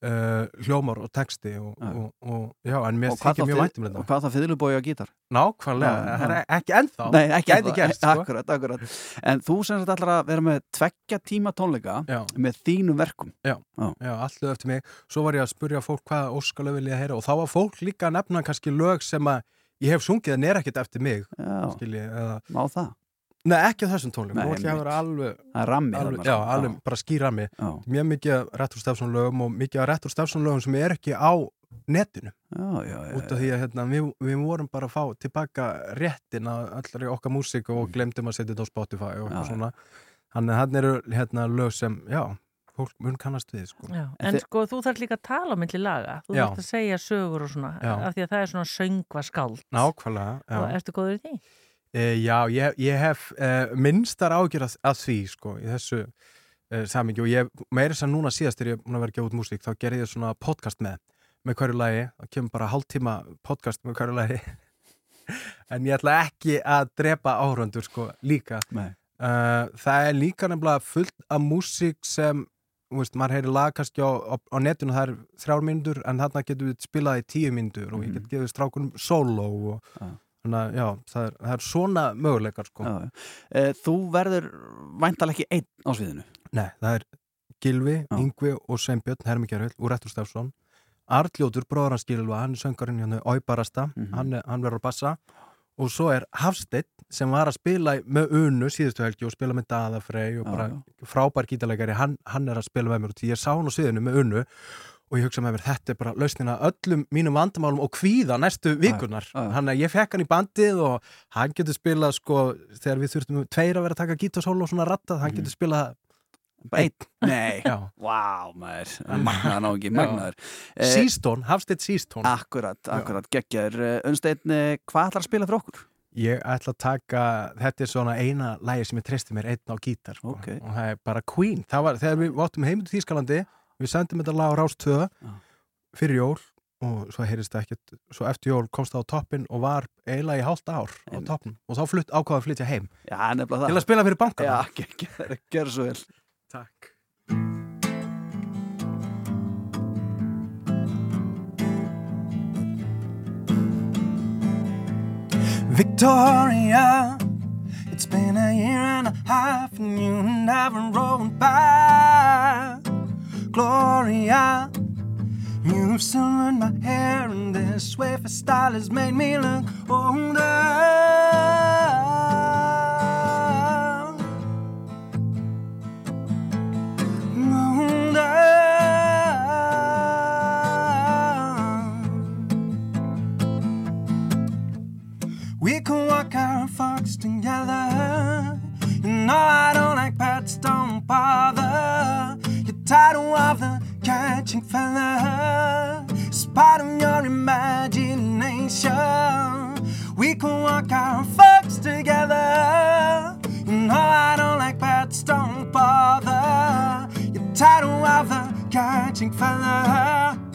uh, hljómar og texti og, og, og já, en mér Og þykir mjög fið- væntum þetta. og hvað það fiðlubói á gítar? Nákvæmlega, já. er ekki ennþá. Nei, ekki ennþá, gerst, sko. akkurat, akkurat. En þú sem sagt ætlar að vera með tveggja tíma tónleika Já. með þínum verkum. Já, já, allt lög eftir mig. Svo var ég að spurja fólk hvað óskalöf vil ég heyra og þá var fólk líka að nefna kannski lög sem að ég hef sungið en er ekkert eftir mig skilji, eða... má það? Nei, ekki á þessum að alveg Það er rammi alveg, Já, alveg bara skýrami. Mjög mikið af Rettur Stefson lögum og mikið af Rettur Stefson lögum sem er ekki á netinu já, já, já, út af því að hérna, við, við vorum bara að fá tilbaka réttin að allri okkar músík og glemdum að setja þetta á Spotify og Mm. Já, eitthvað svona Þannig að hann eru hérna lög sem, já, fólk mun kannast við sko. Já, en sko þú þarf líka að tala á milli laga þú Já. þarf að segja sögur og svona Já. af því að það er svona söngvaskáld Nákvæmlega, já. og ertu góður í því? E, já, ég, ég hef e, minnstar ágjör að, að því sko, í þessu e, samingi og ég, meira sem núna síðast er ég að vera gefa út músík, þá gerði ég svona podcast með, með hverju lagi, það kemur bara hálftíma podcast með hverju lagi. En ég ætla ekki að drepa áhörundur sko líka. Uh, það er líka nefnilega fullt af músík sem veist, maður heyri lag kannski á, á, á netinu það er þrjár mínútur en þarna getur við spilað í tíu mínútur og ég get gefið strákunum solo og þannig að já, það er, það er svona möguleikar sko. Já, já. Eh, Þú verður væntalega ekki einn á sviðinu? Nei, það er Gilvi, Yngvi og Sveinbjörn Hermikjærhöll úr Rettur Stefsson Arljótur, bróður hans Gilva, hann er söngarinn hérna Óibarasta, hann, er- hann verður að bassa. Og svo er Hafsteinn sem var að spila í- með Unu síðustu helgi og spila með Daða Frey og Já, bara já. frábær gítarleikari, hann, hann er að spila með mér og því ég sá hann á sviðinu með Unu og ég hugsa með mér, þetta er bara lausnina öllum mínum vandamálum og kvíða næstu vikunar hann að ég fekk hann í bandið og hann getur spilað sko, þegar við þurftum tveir að vera að taka gítarsólu og svona rattað, hann getur spilað Einn? Nei, vá maður. Magnaður ná ekki, magnaður. Eh, Sístón, Hafsteinn Sístón. Akkurat, akkurat, geggjaður. Unnsteinn, eh, hvað ætlar að spila fyrir okkur? Ég ætla að taka, þetta er svona eina lægi sem ég treysti mér einn á gítar sko. Ok. og það er bara Queen. Það var, þegar við váttum heim til Þýskalandi við sendum þetta lag á Rás 2 fyrir jól og svo heyrist það ekkert svo eftir jól komst það á toppin og var eiginlega í hálft ár á toppin og þá flutt, ákvaða að flytja heim. Já, til að spila fyrir bankana. Já, geggjaður, gjör svo vel. Takk. Victoria, it's been a year and a half and you never rolled back. Gloria, you've silvered my hair and this wafer style has made me look older. We can walk our fox together. You know I don't like pets, don't bother. Title of the catching. It's part of your imagination. We can walk our fox together. You oh, know I don't like pets, don't bother. You're title of the catching feather.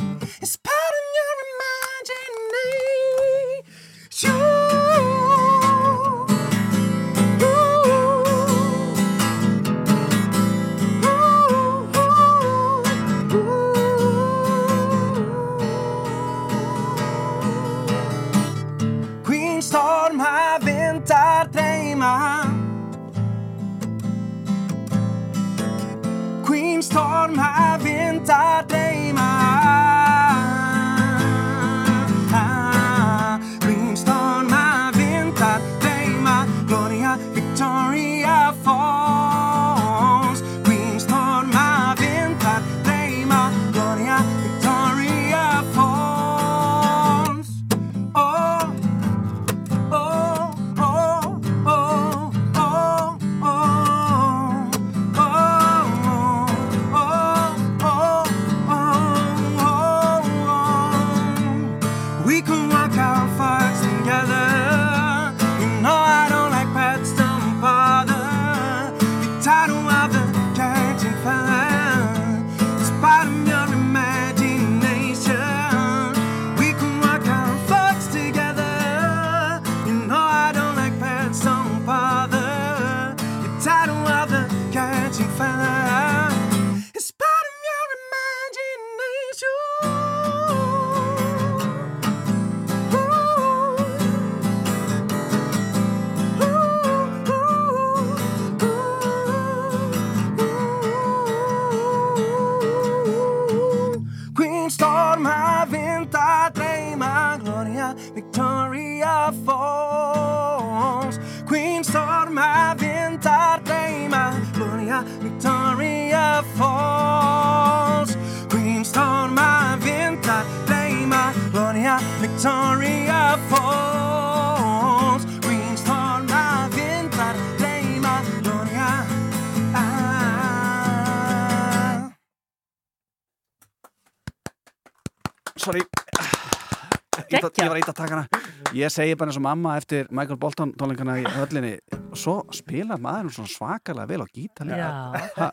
Queen Storm har vinterdrama Queen Ég segi bara eins og mamma eftir Michael Bolton tónleikana í höllinni Svo spilar maður svona svakalega vel á gítarlega Já.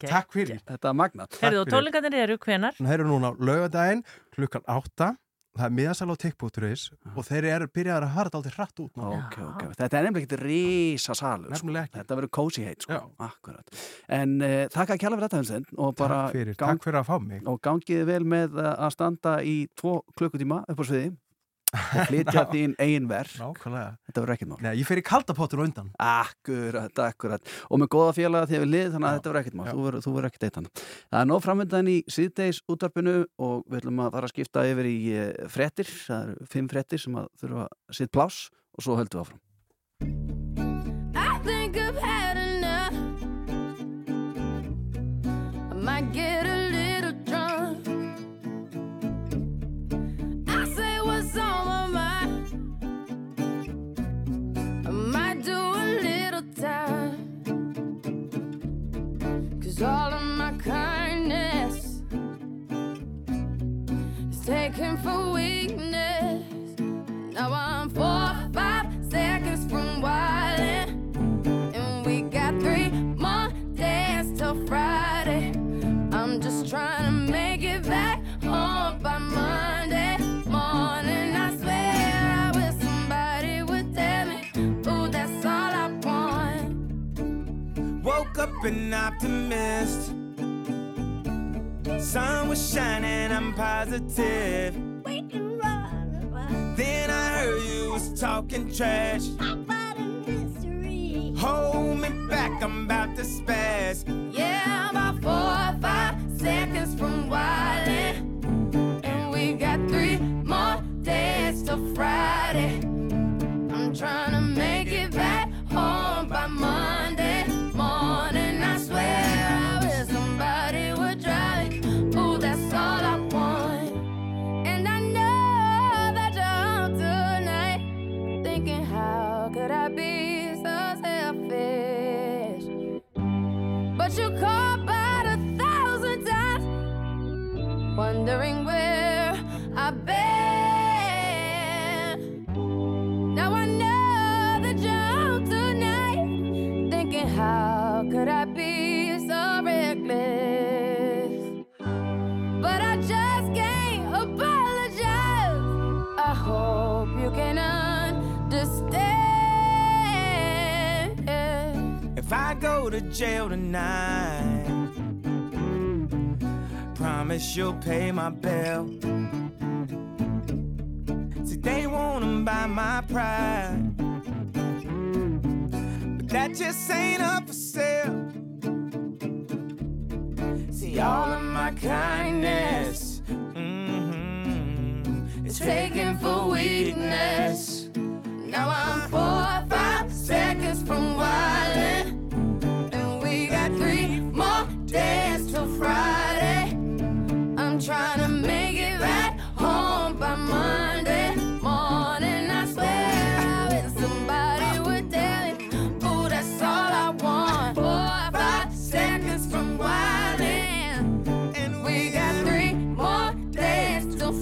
Takk fyrir. Þetta er magnað. Herðu og tónleikarnir eru hvenar? Það eru núna lögadaginn klukkan átta. Það er miðasal á tikkbúturis og þeir eru byrjaðar að harða aldrei hratt út núna. Ok, ok, þetta er nefnilega risa salur Nefnilega ekki. Þetta verður cozy heitt sko. Akkurat. En uh, þakka að kjalla fyrir þetta Hönstein og bara Takk fyrir, takk fyrir að fá mig. og gangiði vel með að standa í tvo klukkutíma upp á sviði og flytja þín eigin verð Nákvæmlega. Þetta verður ekkert mál. Nei, ég fer í kaldapottur undan. Akkurat, akkurat. Og með góða félaga að við lið þannig að þetta verður ekkert mál. Þú verður, þú verður ekkert eitt hann Það er nóg framöndan í síðdeis útvarpinu og við ætlum að fara að skipta yfir í eh, fréttir. Það eru fimm fréttir sem að þurfa að sitt pláss og svo höldum við áfram. I think I've had enough. I might get a positive. Then I heard you was talking trash.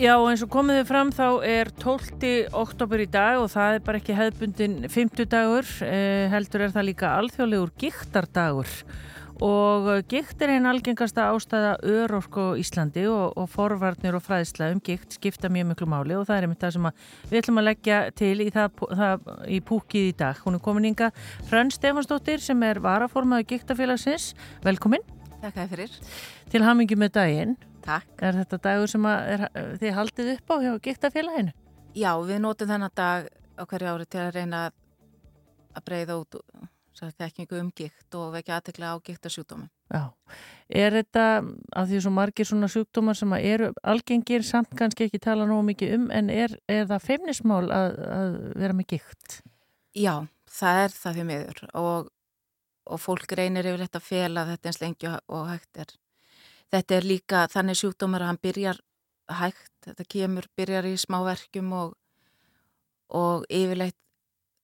Já, eins og komið þið fram þá er 12. oktober í dag og það er bara ekki hefðbundin 50 dagur, eh, heldur er það líka alþjóðlegur giktardagur og eh, gikt er einn algengasta ástæða örorku á Íslandi og, og forvarnir og fræðsla um gikt skipta mjög miklu máli og það er einmitt það sem við ætlum að leggja til í, það, það, í púkið í dag. Hún er komin ynga Hrönn Stefansdóttir sem er varaformaður giktafélagsins. Velkomin. Takk að fyrir. Til hamingi með daginn. Takk. Er þetta dagur sem er, þið haldið upp á hjá giktafélaginu? Já, við notum þennan dag á hverju ári til að reyna að breyða út þekkingu um gikt og vekja aðtekla á giktarsjúkdóma. Já. Er þetta, af því svo margir svona sjúkdómar sem eru algengir samt kannski ekki tala nógu mikið um, en er, er það feimnismál að, að vera með gikt? Já, það er það því miður og, og fólk reynir yfirleitt að fela þetta eins lengi og hægt er. Þetta er líka þannig sjúkdómar að hann byrjar hægt, þetta kemur, byrjar í smáverkjum og, og yfirleitt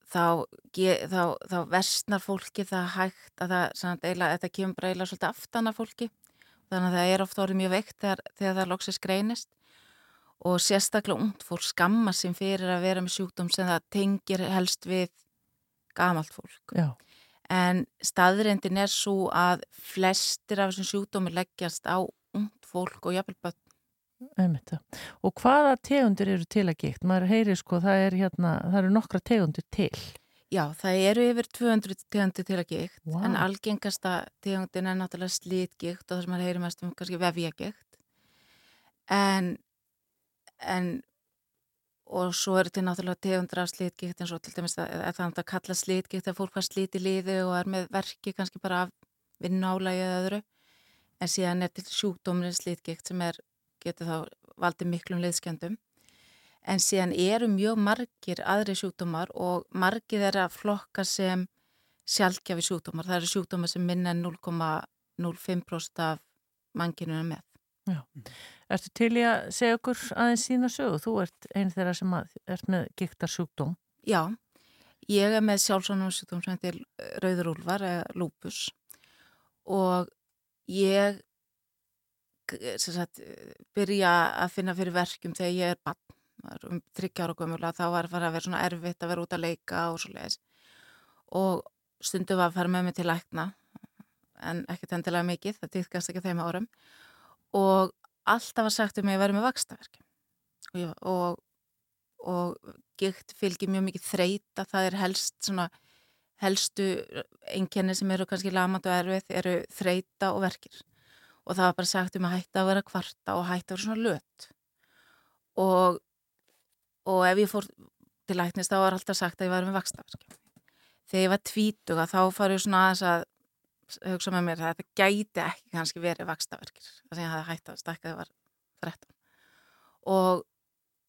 þá, þá, þá versnar fólki það hægt að það, eila, þetta kemur bara eiginlega svolítið aftan af fólki þannig að það er ofta orðið mjög veikt þegar, þegar það loksist greinist og sérstaklega ungd fólk skamma sem fyrir að vera með sjúkdóm sem það tengir helst við gamalt fólk. Já. En staðrindin er svo að flestir af þessum sjúkdómi leggjast á ungd fólk og jafnvel börn. Einmitt, og hvaða tegundir eru til að gikt? Maður heyri sko, það, er hérna, eru nokkra tegundir til. Já, það eru yfir 200 tegundir til að gikt, Vá. en algengasta tegundin er náttúrulega slítgikt og það sem maður heyri mest um kannski vefjagikt. En, en, og svo eru til náttúrulega tegundir af slítgikt eins og til dæmis að, að það er að kalla slítgikt þegar fólk var slít í liði og er með verki kannski bara af vinnálægi eða öðru. En síðan er til sjúkdómurinn slítgikt sem er getur þá valdið miklum liðskjöndum. En síðan eru mjög margir aðri sjúkdómar og margir er að flokka sem sjálfgjafi sjúkdómar. Það eru sjúkdómar sem minna en 0,05% af mannkynuna með. Já. Ertu til í að segja okkur aðeins sína sögu? Þú ert einn þeirra sem að, ert með giktar sjúkdóm. Já, ég er með sjálfsvonum sjúkdóm sem heitir rauðurúlvar eða lúpus og ég sagt, byrja að finna fyrir verkjum þegar ég er bann um 30 ára gömulega þá var það að vera svona erfitt að vera út að leika og svo leiðis og stundum var að fara með mig til lækna en ekkert endilega mikið, það týðkast ekki þeim árum og alltaf var sagt um að vera með vakstaverki og, og, og gikt fylgir mjög mikið þreita, það er helst svona helstu einkenni sem eru kannski lamand og erfið eru þreita og verkir. Og það var bara sagt um að hætta að vera kvarta og hætta að vera svona löt. Og, og ef ég fór til læknist þá var alltaf sagt að ég var með vakstaverki þegar ég var tvítuga þá farið svona aðeins að hugsa með mér að þetta gæti ekki kannski verið vakstaverkir þess að ég hafði hætta að stakka þegar ég var 13 og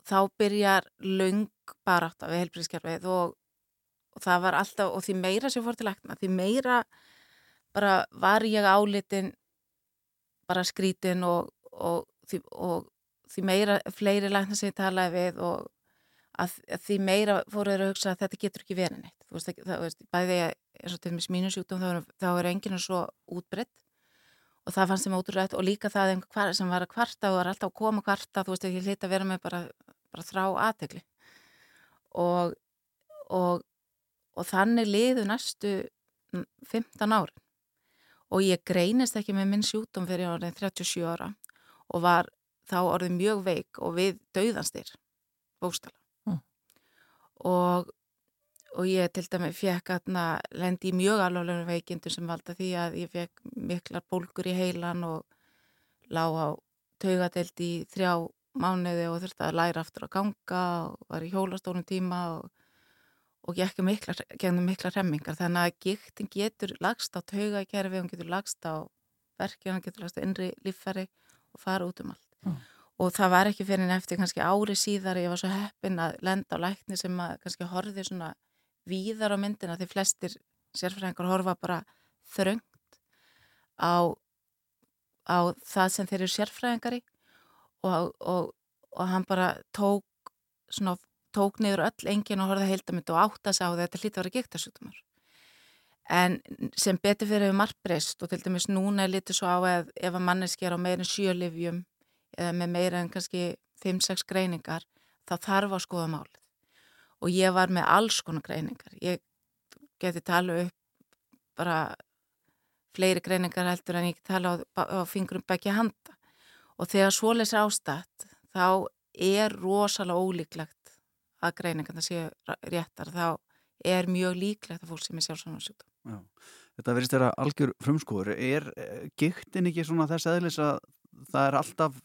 þá byrjar laung barátt af helbriðskerfið og, og það var alltaf og því meira sem fór til lækna því meira bara var ég álitin bara skrítin og, og, og því meira fleiri lækna sem ég talaði við og að, því meira fóruður að hugsa að þetta getur ekki verið neitt. Þú veist, það veist, bæði eins og til dæmis mínu sjúkdóm þá, þá er enginn svo útbreytt og það fannst þeim ótrúrætt og líka það sem var að kvarta og var alltaf að koma að kvarta þú veist ekki hlita að vera með bara, bara þrá aðtegli og, og og þannig liðu næstu 15 árin. Og ég greinist ekki með minn sjúkdóm fyrir árið 37 ára og var þá orðið mjög veik og við dauðanstir bóstala. Og, og ég til dæmi fekk aðna lendi í mjög alveg veikindu sem valda því að ég fekk miklar bólkur í heilan og lág á taugadelt í þrjá mánuði og þurfti að læra aftur að ganga og var í hjólastólum tíma og og gekk mikla, gegnum mikla remmingar þannig að giktin getur lagst á taugakerfi, hún getur lagst á verki, hún getur lagst á innri líffæri og fara út um allt Mm. Og það var ekki fyrir en eftir kannski ári síðar ég var svo heppin að lenda á lækni sem að kannski horfi svona víðar á myndina því flestir sérfræðingar horfa bara þröngt á, á það sem þeir eru sérfræðingari og, og, og hann bara tók svona tók niður öll engin og horfði heildamind og átt að sá þetta hlýtti að vera gíktarsjútumar. En sem betur fyrir við margbreyst og til dæmis núna er litið svo á að ef að manneski er á meirin sjölifjum með meira en kannski 5-6 greiningar, þá þarf að skoða málið. Og ég var með alls konar greiningar. Ég geti tala upp bara fleiri greiningar heldur en ég tala á, á fingrum begja handa. Og þegar svoleis ástætt, þá er rosalega ólíklegt að greiningarna séu réttar. Þá er mjög líklegt að fólk sem er sjálfsvonarnsjúkdóm. Já. Þetta verðist vera algjör frumskóður. Er giktin ekki svona þess aðlis að það er alltaf,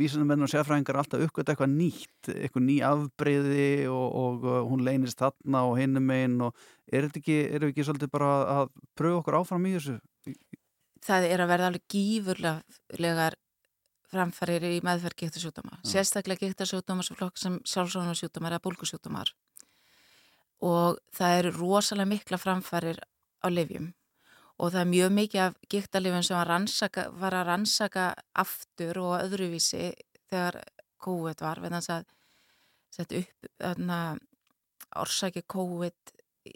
vísunum og sérfræðingar er alltaf uppgötta eitthvað nýtt, eitthvað ný afbreyði og, og hún leynist þarna og hinnum einn og er þetta ekki, erum við ekki svolítið bara að pröfa okkur áfram í þessu? Það er að verða alveg gífurlegar framfærir í meðferð gíktarsjútama. Sérstaklega gíktarsjútama sem flokk sem sjálfsvonarnsjútamar eða bólkusjútamar og það eru rosalega mikla framfærir á livjum og það er mjög mikið af gíktalifin sem var, rannsaka, var að rannsaka aftur og öðruvísi þegar COVID var við þannig að setja upp þarna, orsaki COVID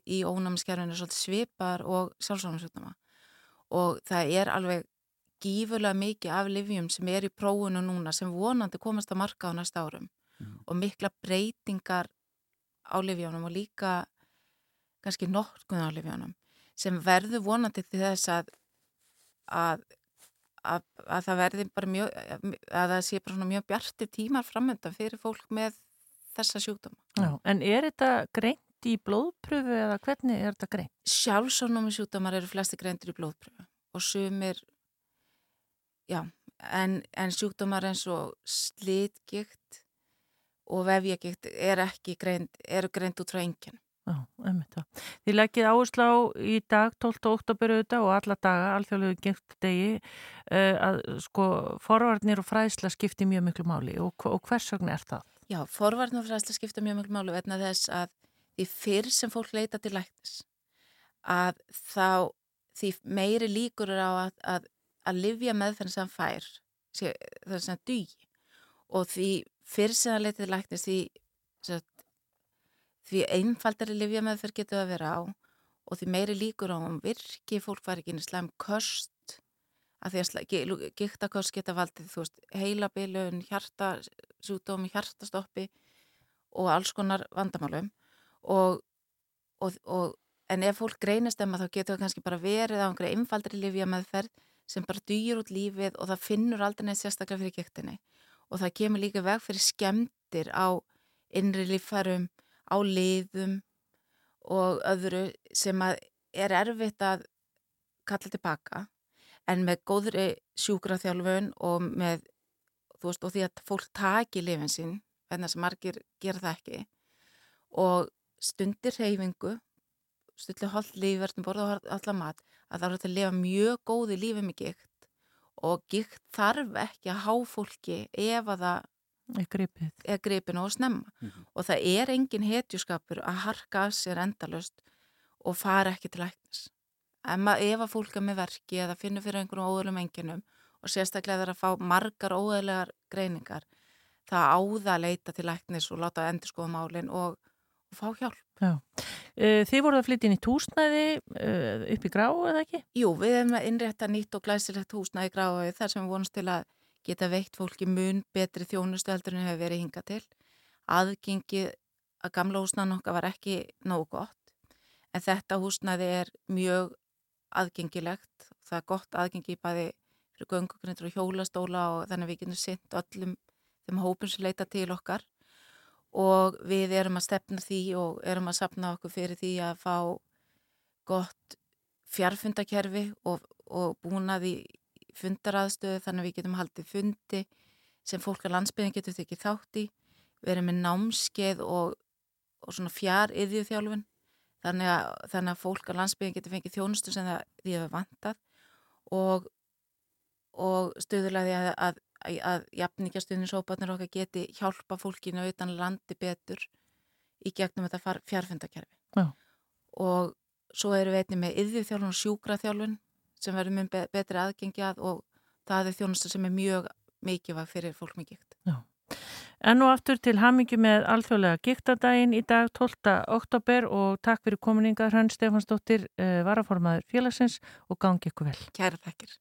í ónæmiskerfinu svolítið svipar og sjálfsvonarnsjútama og það er alveg gífurlega mikið af livjum sem er í prófunu núna sem vonandi komast að marka á næsta árum. Mm. og mikla breytingar á livjónum og líka kannski nokkun á livjónum sem verður vonandi til þess að, að, að, að það verði bara mjög, að það sé bara mjög bjartir tímar framönda fyrir fólk með þessa sjúkdóma. Já, en er þetta greint í blóðpröfu eða hvernig er þetta greint? Sjálfsónumi sjúkdómar eru flesti greintir í blóðpröfu og sumir, já, en, en sjúkdómar eins og slitgikt og vefjagikt er ekki greint, eru greint út frá enginn. Já, einmitt það. Þið leggið áherslu á í dag 12. oktober auðvitað og alla daga, alþjóðlegu gengt degi, uh, að sko forvarnir og fræðsla skipti mjög miklu máli og, og hvers vegna er það? Já, forvarnir og fræðsla skipta mjög miklu máli vegna þess að því fyrr sem fólk leita til læknis að þá því meiri líkur er á að, að, að livja meðferðin sem fær, er sem dugi og því fyrr sem það leita til læknis því því einfaldari livjameðferð getur að vera á og því meiri líkur á um virki fólk var ekki í slæm köst að því að gíktaköst geta valdið þú veist heilabilun, hjartasúdómi, hjartastoppi og alls konar vandamálum og, og, og en ef fólk greinist emma þá getur það kannski bara verið á einhverja einfaldari livjameðferð sem bara dýr út lífið og það finnur aldrei neitt sérstaklega fyrir gíktinni og það kemur líka veg fyrir skemdir á innri lífærum á liðum og öðru sem að er erfitt að kalla tilbaka en með góðri sjúkraþjálfun og með veist og því að fólk taki lifin sín en þess að margir gera það ekki og stundir reyfingu stundir hálf lífverðin borða allar mat að það eru að lifa mjög góði lífi með gikt og gikt þarf ekki að há fólki ef að það er gripin og snemma mm -hmm. og það er engin hetjuskapur að harka að sér endalust og fara ekki til ættis ef að fólk er með verki eða finnur fyrir einhvern óðurlum enginum og sérstaklega þeirra að fá margar óðurlegar greiningar það áða að leita til ættis og láta endur skoða málinn og, og fá hjálp Já. Þið voruð að flytja inn í túsnæði upp í gráu eða ekki? Jú, við hefum að innrétta nýtt og glæsilegt húsnæði í gráu þar sem við vonumst til að geta veikt fólki mun betri þjónustu heldur en hefur verið hinga til. Aðgengi að gamla húsnaðan okkar var ekki nógu gott en þetta húsnaði er mjög aðgengilegt. Það er gott aðgengi bæði fyrir göngugrindur og hjólastóla og þannig að við getum synt öllum þeim hópum sem leita til okkar og við erum að stefna því og erum að sapna okkur fyrir því að fá gott fjarfundakerfi og, og búnaði fundaraðstöðu þannig að við getum haldið fundi sem fólk á landsbygðin getur þykir þátt í. Við erum með námskeið og, og svona fjár yðið þjálfun þannig að, þannig að fólk á landsbygðin getur fengið þjónustu sem það því hefur vantað. Og, og stöðulega því að, að, að jafningastöðninsóparnir okkar geti hjálpa fólkinu utan landi betur í gegnum þetta fjárfundakerfi Já. og svo eru við einnig með yðið þjálfun og sjúkra þjálfun sem verður mjög betri aðgengjað og það er þjónustu sem er mjög mikilvæg fyrir fólk með gikt. Já. En og aftur til hamingi með alþjóðlega giktadaginn í dag 12. oktober og takk fyrir kominingar hann Stefansdóttir, uh, varaformaður félagsins og gangi ykkur vel. Kæra þekkir.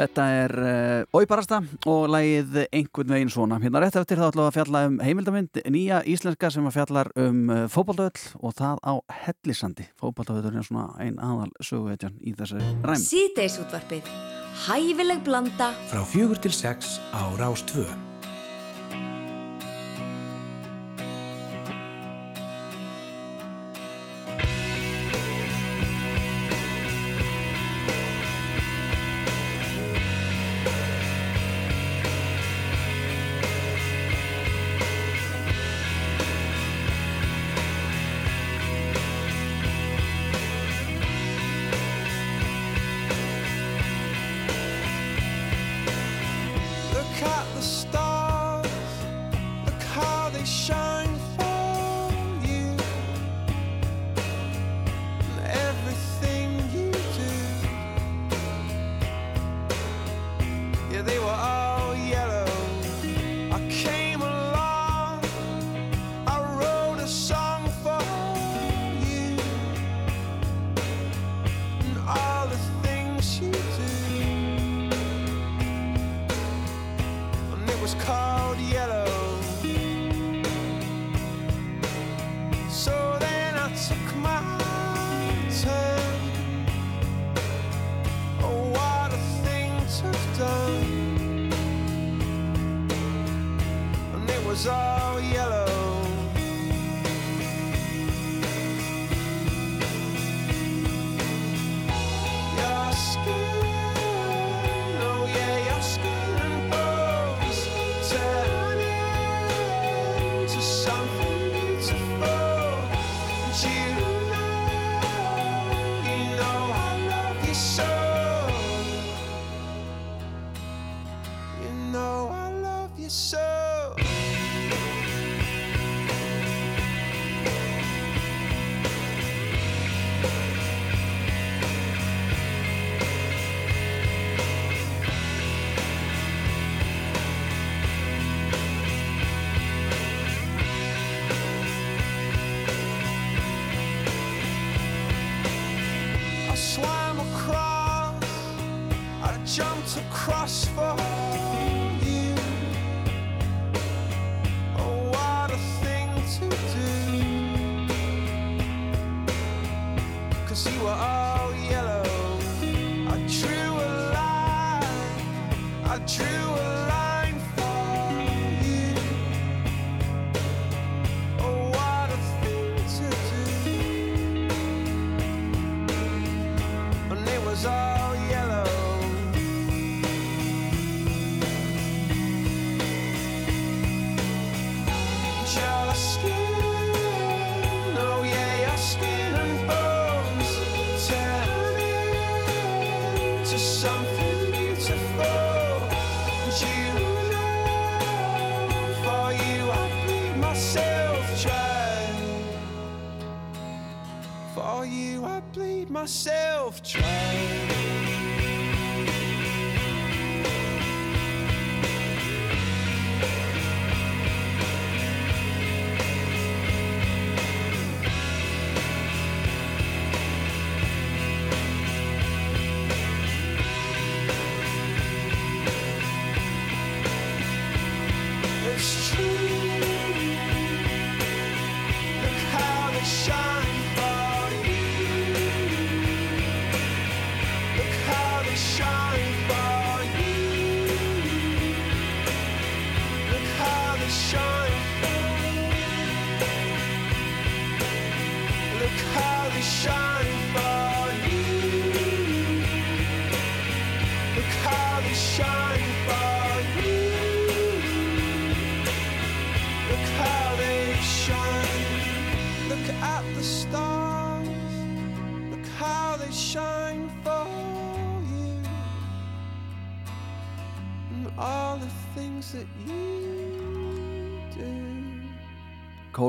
Þetta er eh, Óibarasta og lægið einhvern veginn svona. Hérna rétt eftir þá ætlum við að fjalla um heimildamind, nýja íslenska sem að fjallar um eh, fókbaldöðl og það á hellisandi. Fókbaldöðl er svona einn aðal söguveitjan í þessu ræmi. Sýteisútvarfið. Hæfileg blanda frá fjögur til sex á Rástföðum. so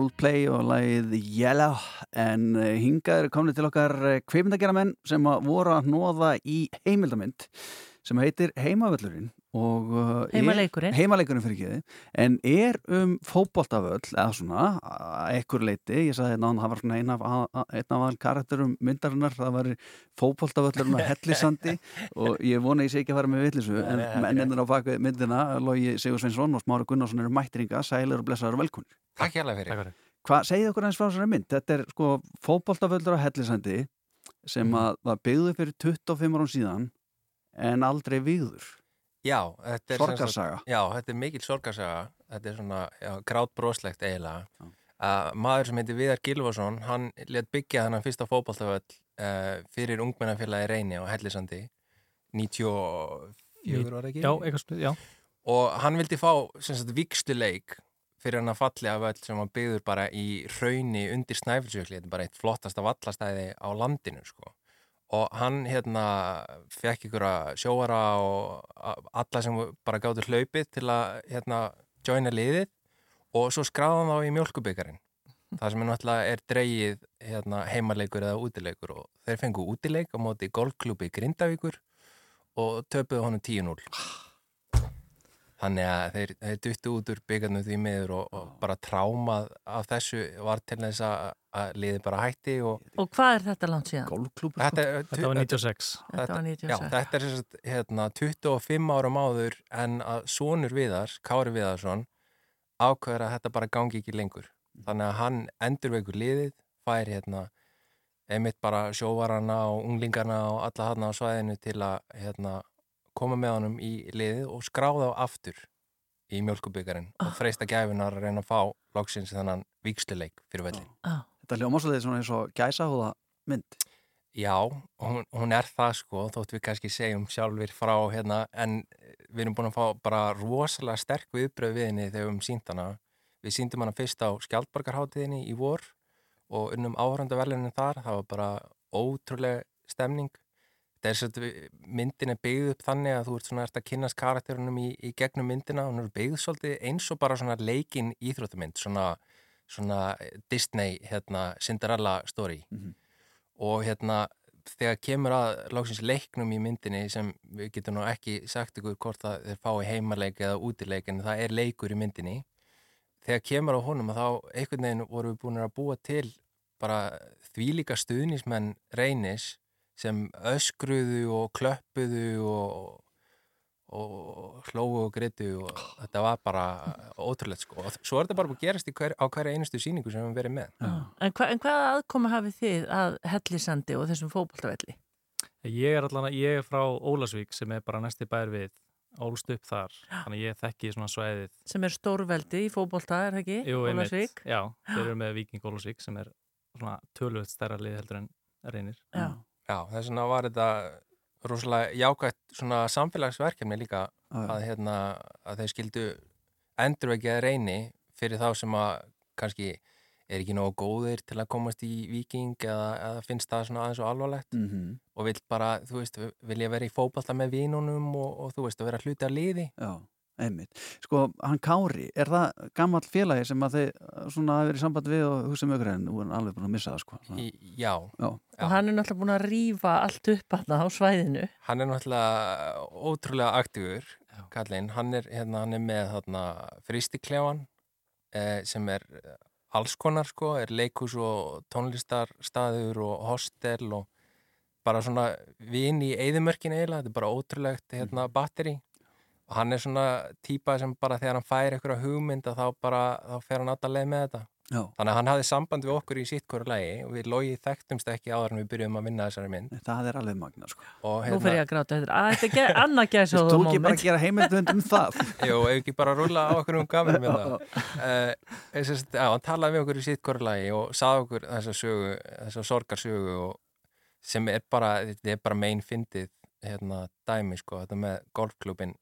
Coldplay og lagið Yellow. En eh, hingað eru komni til okkar kveimdageramenn sem voru að nóða í heimildamind sem heitir Heimavöllurinn og uh, er- Heimaleikurinn. Heimaleikurinn fyrir kiði en er um fótboltavöll eða svona, að ekkur leiti ég sagði náðan, það var svona einn af, að- einn af karakterum myndarinnar, það var fótboltavöllurinn á Hellisandi og ég vona ég sé ekki að fara með villisu en mennirnir á baku myndina Logi Sigur Sveinsson og Smári Gunnarsson eru mættiringa, sælir og blessaður og velkunir Takk hérlega fyrir. Hvað, segið okkur eins frá þessari mynd? Þetta er sko fótboltavöldur á Hellisandi sem Mhm. að var byggður fyrir 25 árum síðan en aldrei víður. Já, þetta er Sorgarsaga. Já, þetta er mikil sorgarsaga þetta er svona já, grátbroslegt eiginlega uh, maður sem heitir Viðar Gilvason hann let byggja þannig fyrsta fótballtaföll uh, fyrir ungmennafélagi Reyni á Hellisandi 94 var ekki? Já, eitthvað svona, já. og hann vildi fá sem sagt vikstuleik fyrir hann að falli af öll sem var byggður bara í rauni undir Snæfellsjökli, þetta er bara eitt flottasta vallastæði á landinu sko og hann hérna fekk ykkur að sjóara og alla sem bara gáttu hlaupið til að hérna joina liðið. Og svo skráði hann þá í mjölkubikarin það sem er náttúrulega er dreigið hérna, heimaleikur eða útileikur. Og þeir fengu útileik á móti golfklúbi Grindavíkur og töpuðu honum 10-0 þannig að þeir, þeir duttu út úr byggarnum því miður og, og bara trámað af þessu var til þess að, að liði bara hætti og Og hvað er þetta langt síðan? Golfklúpur Þetta, Þetta var 96. Þetta var 96. Já, þetta er sagt, hérna, 25 árum áður en að sonur Viðars, Kári Viðarsson, ákveður að þetta bara gangi ekki lengur. Þannig að hann endurveikur liðið, fær hérna, einmitt bara sjóvarana og unglingarna og alla hann á svæðinu til að hérna, koma með honum í liðið og skráða á aftur í mjölkubyggarinn og freista gæfinar að reyna að fá loksins þannan viksluleik fyrir völlin. Þetta hljóma svolítið svona eins og gæsahúða mynd. Já, hún, hún er það sko, þótt við kannski segjum sjálfur frá hérna, en við erum búin að fá bara rosalega sterk viðbröð við henni þegar við um sínt hana. Við síndum hana fyrst á Skjaldborgarháttiðinni í vor og unnum áhrandaverlunin þar, það var bara ótrúlega stemning. Er svo að myndin er byggð upp þannig að þú ert svona ert að kynast karakterunum í, í gegnum myndina og hún er byggð svolítið eins og bara svona leikin íþróttamynd, svona, svona Disney, hérna, Cinderella story. Og hérna þegar kemur að lóksins leiknum í myndinni sem við getum nú ekki sagt ykkur hvort það þeir fái heimaleik eða útileik en það er leikur í myndinni. Þegar kemur á honum að þá einhvern veginn voru við búin að búa til bara þvílíka stuðnismenn reynis sem öskruðu og klöppuðu og, og hlóu og gritu og þetta var bara ótrúlegt sko og svo er þetta bara búið að gerast í hver, á hverja einustu síningu sem við verið með En, hva, en hvaða aðkomi hafið þið að hellisandi og þessum fótboltavelli? Ég er allan að, ég er frá Ólasvík sem er bara næsti bær við ólst upp þar, þannig að ég þekki svona svæðið. Sem er stórveldi í fótbolta, er það ekki? Jú, einmitt, Ólafsvík? já, þeir eru með Viking Ólasvík sem er svona tölvöld stærra lið heldur en reynir. Já. Já, þess vegna var þetta rosalega jákvægt svona samfélagsverkefni líka já. að, hérna, að þeir skildu endurvekja reyni fyrir þá sem að kannski er ekki nógu góðir til að komast í viking eða, eða finnst það svona aðeins og alvarlegt Mhm. og vill bara, þú veist, vilja vera í fótballta með vínunum og, og þú veist, að vera hluti af liði Já, einmitt. Sko, hann Kári, er það gammal félagi sem að þið svona hafi verið í samband við og hugsa mjög en nú er hann alveg búin að missa það, sko. Í, já. Já. Og hann er náttúrulega búin að rýfa allt upp að á svæðinu. Hann er náttúrulega ótrúlega aktífur, kallinn. Hann er, hérna, hann er með þarna fristiklefan eh, sem er eh, alls konar sko, er leikus og tónlistarstaður og hostel og bara svona vinn í eigðumörkin eiginlega, þetta er bara ótrúlegt hérna batteri og hann er svona típa sem bara þegar hann fær eitthvað hugmynd að þá bara, þá fer hann alltaf leið með þetta. Já. Þannig að hann hafði samband við okkur í sitt hverju lagi og við logi þekktumst ekki áður en við byrjuðum að vinna þessari mynd. Það er alveg magna, sko. Og, Nú fyrir ég að gráta þetta. Að þetta er annað gæsa Þú ekki bara að gera heimildvönd um það? Jú, ef ekki bara rúla á okkur um gaman með það. Uh, sest, já, hann talaði við okkur í sitt korlagi og saði okkur þessa sögu, þessa sorgarsögu og sem er bara, þetta er bara megin fyndið hérna dæmi sko, þetta með golfklubin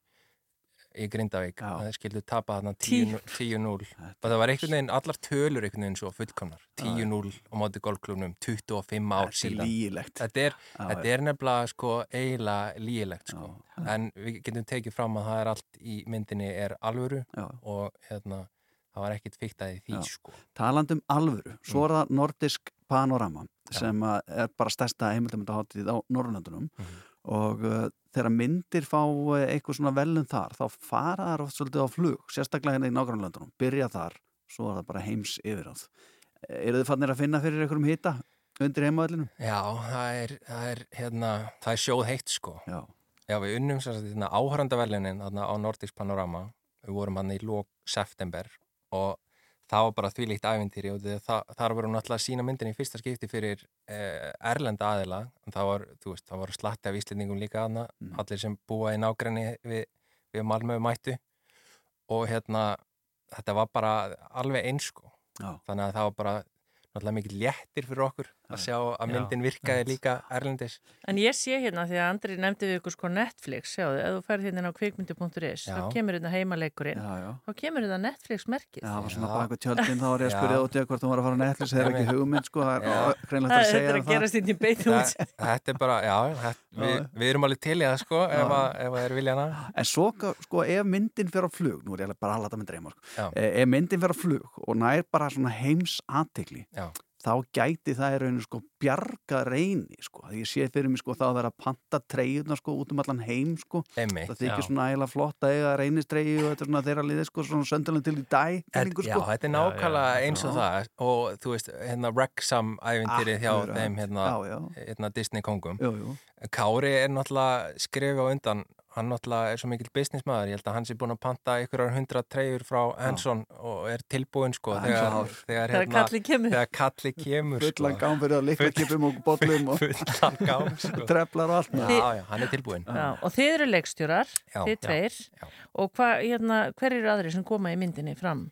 í Grindavík, það skildu tapa þarna 10 10-0 og það var einhvern veginn, allar tölur einhvern veginn svo fullkomnar. 10-0 á móti golfklubnum 25 ár síðan. þetta er, þetta er nefnilega sko eiginlega lígilegt sko. En við getum tekið fram að það er allt í myndinni er alvöru Já. og hérna það var ekkit fyrkt að því sko. Talandum alvöru, svo Mm. er það nordisk panorama sem er bara stærsta heimildamöndaháttið á Norrlöndunum Mhm. Og uh, þegar myndir fá uh, eitthvað svona velum þar, þá fara þar oft svolítið á flug, sérstaklega hérna í nágrannlöndunum byrja þar, svo er það bara heims yfiráð. Eru þið fannir að finna fyrir einhverjum hita undir heimavellinu? Já, það er, það er hérna, það er sjóð heitt sko Já, Já við unnum sér að hérna, áhörandaverlinin þarna á Nordisk Panorama við vorum hann í lók september og það var bara þvílíkt ævintýri og það, þar voru náttúrulega að sína myndin í fyrsta skipti fyrir eh, erlenda aðila. Það var, veist, það voru slatti af íslendingum líka þarna, allir sem búa í nágræni við, við Malmöðu mættu. Og hérna þetta var bara alveg eins sko. Já. þannig að það var bara náttúrulega mikið léttir fyrir okkur að sjá að myndin virkaði líka erlendis. En ég sé hérna því að Andri nefndi við ykkur sko Netflix, sjáðu, ef þú færð hérna inn á kvikmyndi.is, Já. þá kemur hérna já. þá kemur hérna Netflix-merkið. Já, það var svona baka tjöldin, þá var ég að spyrja út í hvort þú var að fara að Netflix, það er ekki hugmynd, sko, það er hreinlegt að segja Þetta er að það. gerast inn í beinu Þa, út. þetta er bara, já, við, við erum alveg til í það sko, ef, að, ef að er viljana En svo, sko, ef myndin fer á flug, nú er ég bara að sko, Já. Já. þá gæti það í rauninu sko bjarga reyni, sko, því ég sé fyrir mig sko þá að vera að panta treyjuna sko út um allan heim, sko, Einmitt, það þykir já. svona ægilega flott að eiga reynistreyju og þetta er svona þeirra liði, sko, svona söndalinn til í dæ, Þetta, já, þetta er nákvæmlega eins og það og þú veist, hérna Wrexham ævintýrið hjá þeim hérna, Já, já. hérna Disney kongum. Kári er náttúrulega skrifa á undan hann náttúrulega er svo mikill businessmaður ég held að hann sé búin að panta einhverjar hundra treyjur frá Henson og er tilbúin sko er þegar, þegar, Þegar kallið kemur. þegar kalli kemur Fullan sko. gám fyrir að liklakipum og bollum og fullan gám sko. treflar og allt. já, já, hann er tilbúin Já, og þið eru leikstjórar, Já, þið já, tveir, og hva, hérna, hver eru aðri sem koma í myndinni fram?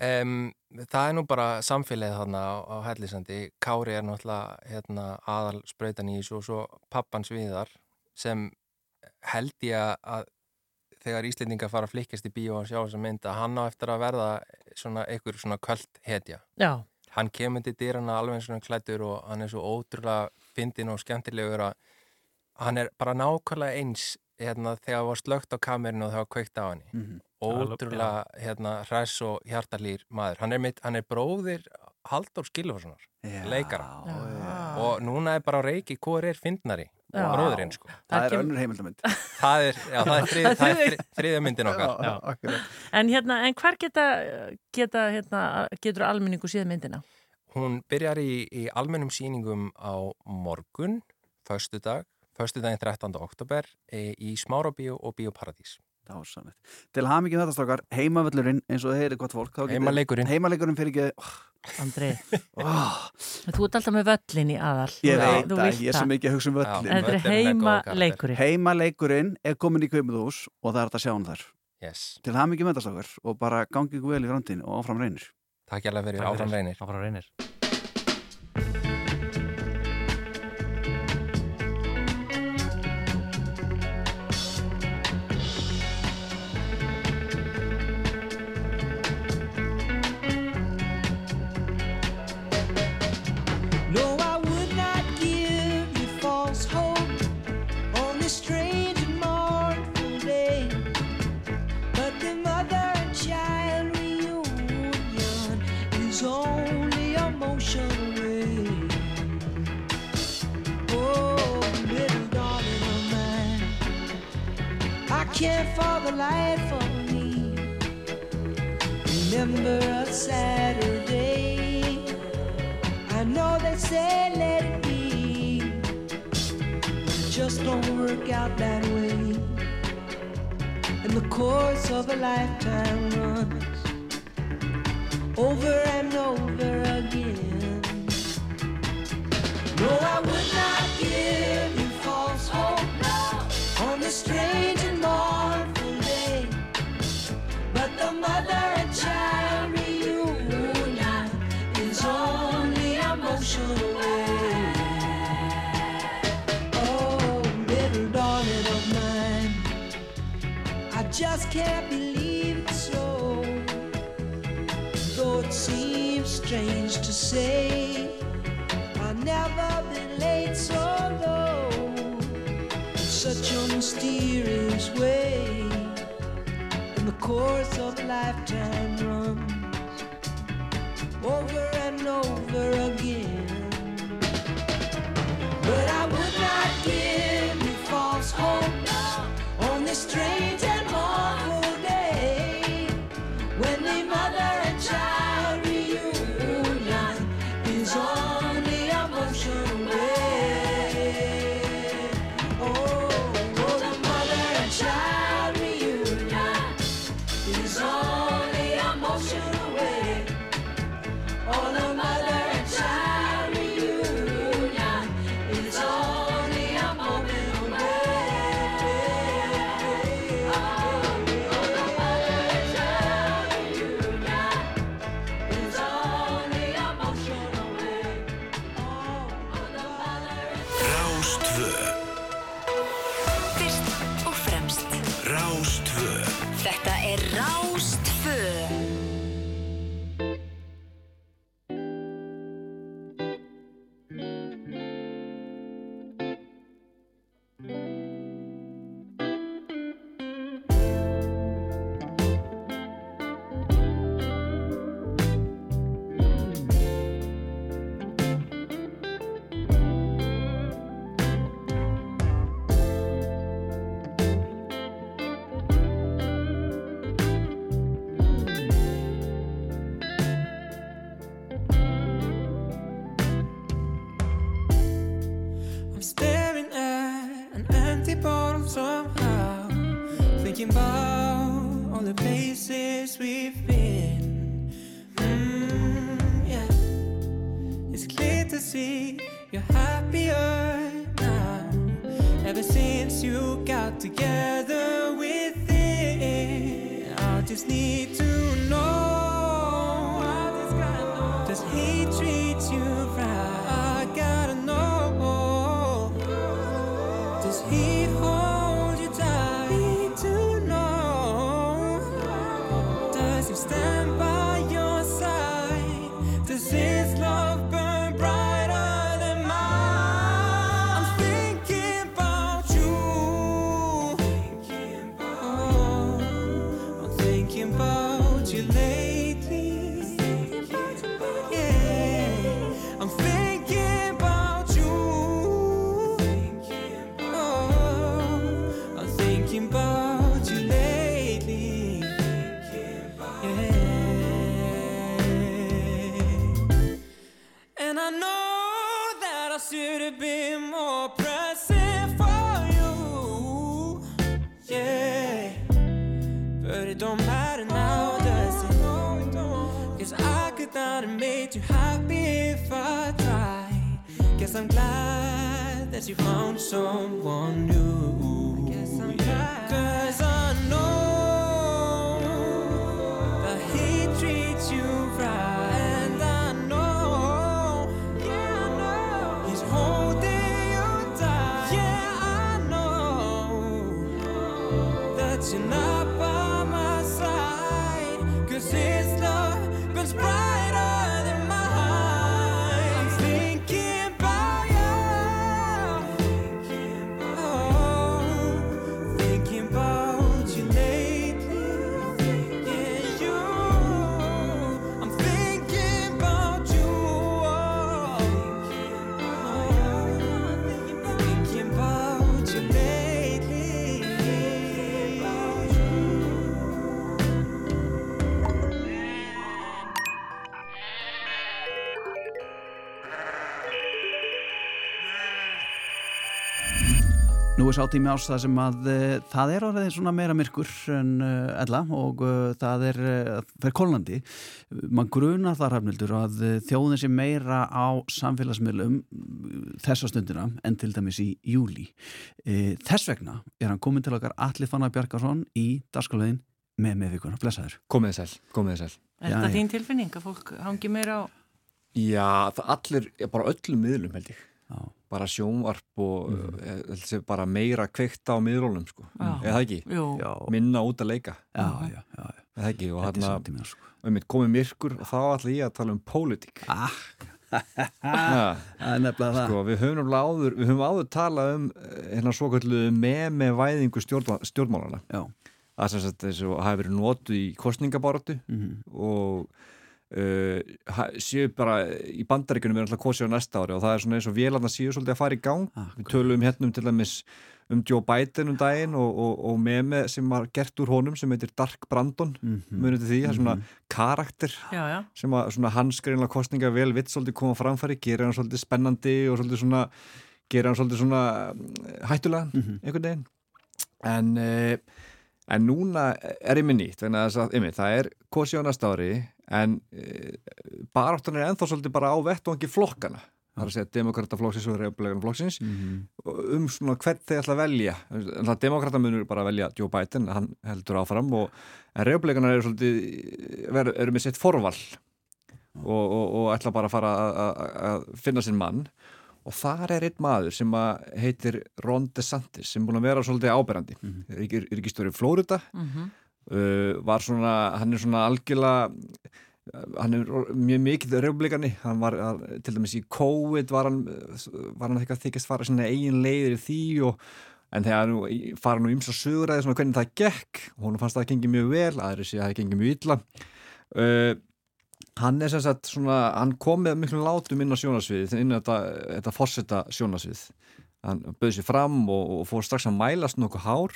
Um, það er nú bara samfélagið þarna á, á Hellisandi. Kári er náttúrulega hérna, aðal sprautan í þessu og svo pappans viðar sem held ég að- að þegar Íslendingar fara að flikkast í bíó og sjá þessa mynd að hann á eftir að verða svona einhver svona kvöld hetja. Já. Hann kemur til dýrana alveg eins og hann klættur og hann er svo ótrúlega fyndin og skemmtilegur að hann er bara nákvæmlega eins hérna, þegar var slögt á kamerinu og það var kveikt á henni Mhm. ótrúlega hérna, hræs og hjartalýr maður hann er, mitt, hann er bróðir Halldór Skilfarssonar Já, leikara já. og núna er bara á reiki hvor er fyndnari Já. bróðurinn sko Það er önnur heimildamönd. það er, já, það er, frið, Það er þriðja- myndin okkar Já, akkurat. En hérna, en hver geta, geta hérna, getur almenningu síðan myndina? hún byrjar í, í almennum sýningum á morgun föstudag, förstu daginn 13. oktober e, í Smárabíu og Bíóparadís. Dásanlegt. Til hafmyggjum þetta strákar, heimavöllurinn eins og þeir eru gott fólk. Heimaleikurinn. Heimaleikurinn fyrir ekki, oh, Andri, þú ert alltaf með völlin í aðal. ég Þú- veit þú að vilt ég er svo mikið að hugsa um völlin. Þetta er heimaleikurinn. Heimaleikurinn er komin í kveimudús og það er hægt að sjá hann þar. Yes. Til hafmyggjum þetta strákar og bara gangi ykkur vel í framtíðin og áfram reynir. Takk hjá fyrir Takk áfram fyrir. reynir. Áfram reynir. Can't for the life of me remember a Saturday. I know they say let it be, it just don't work out that way. And the course of a lifetime runs over and over again. No, I would not give you false hope on this strange just can't believe it's so. Though it seems strange to say, I've never been late so low. In such a mysterious way and the course of a lifetime runs over and over again. But I would not give you false hope you're happier now. Ever since you got together with it. I just need you found someone new. Sá tími ás það sem að uh, það er orðið svona meira myrkur en uh, ella og uh, það er fyrir kólandi. Man grunar það rafnildur að þjóðin sé meira á samfélagsmiðlum uh, þessa stundina en til dæmis í júli. Þess vegna er hann komin til okkar Alli Fannar Bjarkarsson í dagskálaðin með meðvíkuna. Blessaður. Komið þið sæl, komið þið sæl. Er þetta þín tilfinning að fólk hangi meira á Já, það allir, bara öllum miðlum held ég. Já. Bara sjónvarp og mm. þessi bara meira kveikta á miðlunum sko. Já. Eða það ekki? Já. Minna út að leika. Já, já, já. Eða það ekki? Og hann samtíminn, sko. að mitt komið myrkur og þá ætla ég að tala um pólitík. Ah. Það er það. Sko, við höfum áður, við höfum áður talað um eh, hérna svo kallu með með væðingu stjórnmál, stjórnmálana. Já. Það sem sagt þessu hafi verið notuð í kostningabáratu Mhm. og uh, séu bara í bandaríkunum er alltaf kosið á næsta ári og það er svona eins og vélarna séu svolítið að fara í gang. Við tölum hérna um til dæmis um Joe Biden um daginn og, og, og meme sem var gert úr honum sem heitir Dark Brandon. Mhm. munið til því, það er svona karakter Já, já. sem að svona hans greinlega kostninga vel vitt svolítið koma framfæri, gerir hann svolítið spennandi og svolítið svona gerir hann svolítið svona mm, hættulega einhvern veginn. En, uh, en núna er ég með nýtt þess að það er kosi á næsta ári en uh, baráttan er ennþá svolítið bara á vettvangi flokkana það er að segja demokrataflokksins og reyfblegan flokksins um svona hvern þeir ætla að velja en það demokrata munur bara að velja Joe Biden, hann heldur áfram og en reyfbleganar eru svolítið ver, eru með sitt forval og, og, og ætla bara að fara að- finna sinn mann og þar er einn maður sem heitir Ron DeSantis sem búin að vera svolítið áberandi mm. -hmm. er ekki stóri Flórida Mhm. uh, var svona, hann er svona algjörlega hann er mjög mikið reyfblikani, hann var að- til dæmis í COVID var hann var hann eitthvað þykist fara sinna eigin leiðir í því og en þegar í- fara nú ymsa söguræði svona hvernig það gekk hún fannst það að gengi mjög vel aðri sé að það gengi mjög illa. Uh, hann er sem sagt svona hann kom með miklum látum inn á sjónasvið inn á þetta, þetta forseta sjónasvið hann bauð sér fram og, og fór strax að mælast nokkuð hár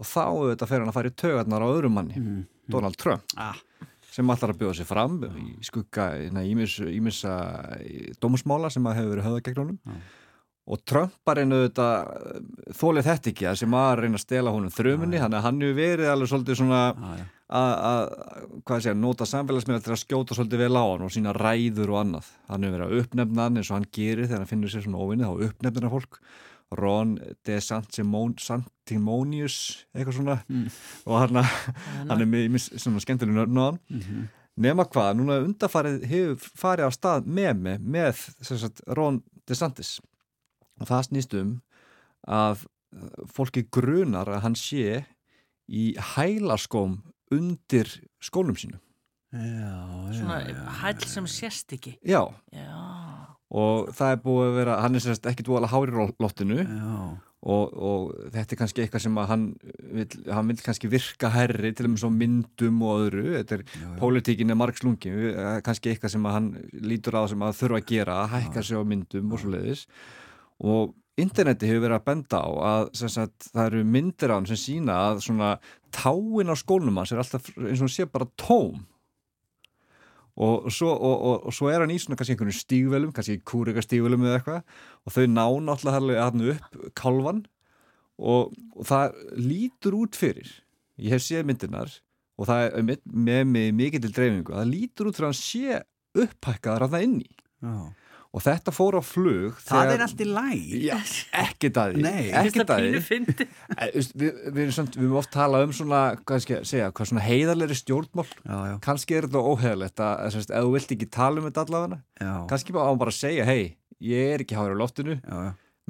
og þá auðvitað fer hann að fara í tögarnar á öðrum manni Donald Trump ah. sem allar að bjóða sér fram í skugga ímissa dómsmála sem að hefur verið höfða gegn honum. Og Trump bara einu auðvitað þólið þetta ekki að sem að reyna að stela honum þrömunni, þannig að hann hefur verið alveg svolítið svona að, að hvað sé, nota samfélagsmiðla til að skjóta svolítið vel á hann og sína ræður og annað. Hann hefur verið að uppnefna hann eins og hann gerir þegar hann finnur sér svona óvinni, þá uppnefnir hann fólk Ron DeSantimonius eitthvað svona og hann, hann er með svona skemmtileg nörn á hann Mhm. nema hvað, núna undarfarið hefur farið á stað með mig með sem sagt, Ron DeSantis og það snýst um að fólki grunar að hann sé í hælaskóm undir skólum sínu Já, Svona hæll sem sést ekki. Já. Já. Og það er búið að vera, hann er sérst ekki dúalega hári í lottinu og, og þetta er kannski eitthvað sem að hann vil, hann vil kannski virka herri til og með svo myndum og öðru. Þetta er, pólitíkin er margslungi kannski eitthvað sem að hann lítur á sem að þurfa að gera, að hækka sig á myndum og svo leiðis og interneti hefur verið að benda á að sagt, það eru myndir á hann sem sína að svona táin á skólnum hans er alltaf eins og hann sé bara tóm og svo, og, og, og svo er hann í svona kannski einhvern stígvelum, kannski kúrika stígvelum eða eitthvað. Og þau ná náttúrulega hann upp kálvan og, og það lítur út fyrir ég hef séð myndirnar og það er með, með mig mikið til dreifingu það lítur út fyrir að hann sé upphækkaðar að það inni. Já. Og þetta fór á flug Það er allt í læg Já, ekkert að því Nei. ekkert að Pínu því fyndi. Eh, við, við, erum samt, við erum oft talað um svona, hvað skal ég segja, hvað svona heiðarleiri stjórnmál. Já, já. kannski er þetta óheðalegt að, ef þú vilt ekki tala um þetta allavega Já. kannski bara á hann bara segja, hei ég er ekki háður á loftinu.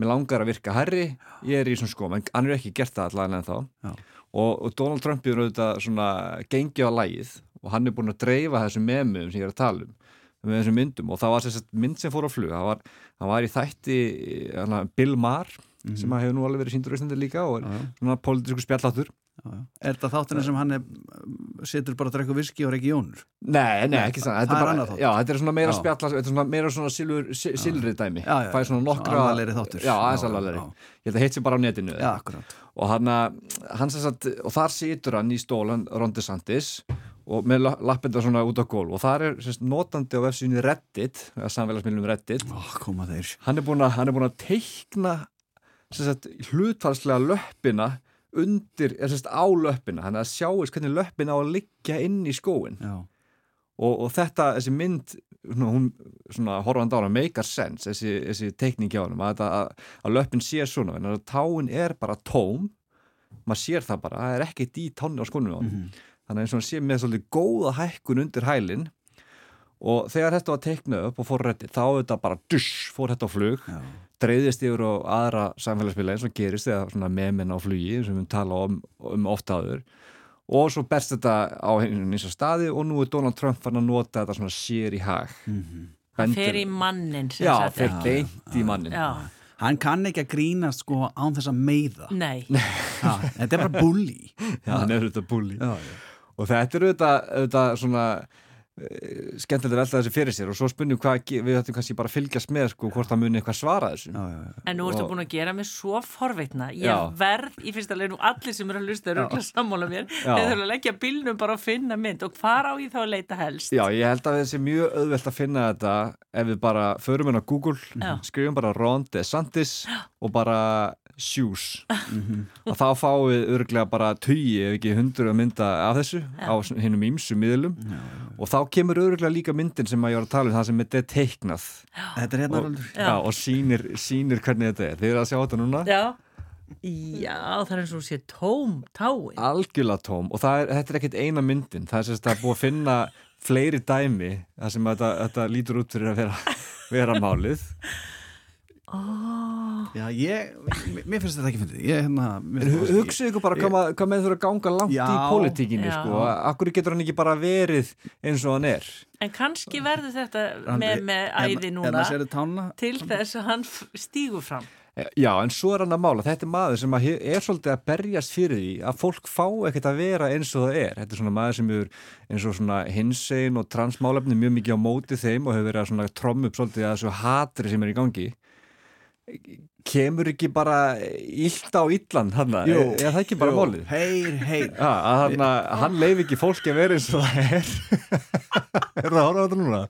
Mér langar að virka herri, ég er í svona skóm en hann er ekki gert það allavega en þá og, og Donald Trump er auðvitað svona gengi á lægið og hann er búin að dreifa þessum memum sem ég er að tala um með þessum myndum. Og það var sérst mynd sem fór á flug. Það var, það var í þætti hana, Bill Maher sem að hefur nú alveg verið síndur í Íslandi líka og er svona pólitísku spjalláttur Er þetta þátturinn sem hann situr bara að drekka viski og reykja jónur? Nei, nei, ekki þetta það er bara, annað þáttur. já, þetta er svona meira spjalla, þetta er svona meira svona silfur, si- silfrið dæmi, Já, já, já, alvarlegri þáttur. Já, aðeins já. ég held að hitt sér bara á netinu. Já, akkurat. Og hann, hann sem sagt, og þar situr hann í stólan Ron DeSantis og með la- lappinda svona út á gólf. Og þar er sérst, notandi á vefsíðinu Reddit, samfélagsmiðlum Reddit, oh, hann er búin að, er teikna sem sagt, hlutfalslega löppina undir, eða sérst á löppina. Hann er að sjáist hvernig löppina á að liggja inn í skóin og, og þetta, þessi mynd svona, hún, svona horfandi á hana make a sense þessi, þessi teikning hjá hann að, að, að löppin sé svona. En að táin er bara tóm maður sér það bara, það er ekkert í tónni á skónum á hann þannig að eins og hann sé með svolítið góða hækkun undir hælinn og þegar þetta var teiknað upp og fór rétti þá þetta bara dusch, fór þetta á flug dreifðist yfir á aðra samfélagsmiðla eins og gerist eða svona memin á flugi sem við tala um, um ofta áður. Og svo berst þetta á eins og staði og nú er Donald Trump fann að nota þetta svona sér í hag. Hann fer í mannin sem Já, sagt. fer beint í mannin Já. Hann kann ekki að grínast sko án þess að meiða. Nei. ha, Þetta er bara bully. Já, hann er auðvitað bulli Já, og þetta er auðvitað, auðvitað svona eh, skemmtilegt að velta þessi fyrir sér og svo spunnum hvað, við ættum kannski bara að fylgjast með sko hvort það muni eitthvað svara þessu já, já. En nú ertu Og- búin að gera mig svo forveitna. Ég Já. verð í fyrsta leið nú allir sem eru að hlusta eru Já. að sammála mér. Já. Þeir þurfa að leggja bílnum bara að finna mynd og hvar á ég þá að leita helst? Já, ég held að þessi mjög auðvelt að finna þetta ef við bara förum inn á Google Já. skrifum bara Ron DeSantis og bara shoes. Og þá fáum við örglega bara tugi ef ekki hundru að mynda af þessu á hinnum ímsu miðlum. Og þá kemur örglega líka myndin sem að ég var að tala um það sem þetta er teiknað Þetta er hérna og, já, og sýnir, sýnir hvernig þetta er. Þið eru að sjá þetta núna? Já. Já, það er eins og sé tóm táin. algjörlega tóm. Og það er, þetta er ekkert eina myndin. Það er sérst að búið að finna fleiri dæmi þar sem þetta, þetta lítur út fyrir að vera, vera málið Oh. Já, ég, mér- finnst þetta ekki fyndið. Ég, hérna, mér En finnst hu- það hugsið ykkur bara hvað, ma- hvað með þurfa að ganga langt Já, í pólitíkinni sko, akkur getur hann ekki bara verið eins og hann er? En kannski verður þetta Hann- með, með æði núna tánna? til þess að hann stígur fram. Eh, Já, en svo er hann að mála, þetta er maður sem er svolítið að berjast fyrir því að fólk fá ekkert að vera eins og það er. Þetta er svona maður sem er eins og svona hinsegin og transmálefni mjög mikið á móti þeim og hefur verið að svona tromm upp svolítið að þessu hatri sem er í gangi kemur ekki bara illt á illan hann, er, er það ekki bara jú, málið? Heyr, heyr að hann, hann leif ekki fólki að vera eins og það er Er það að horfa á þetta núna?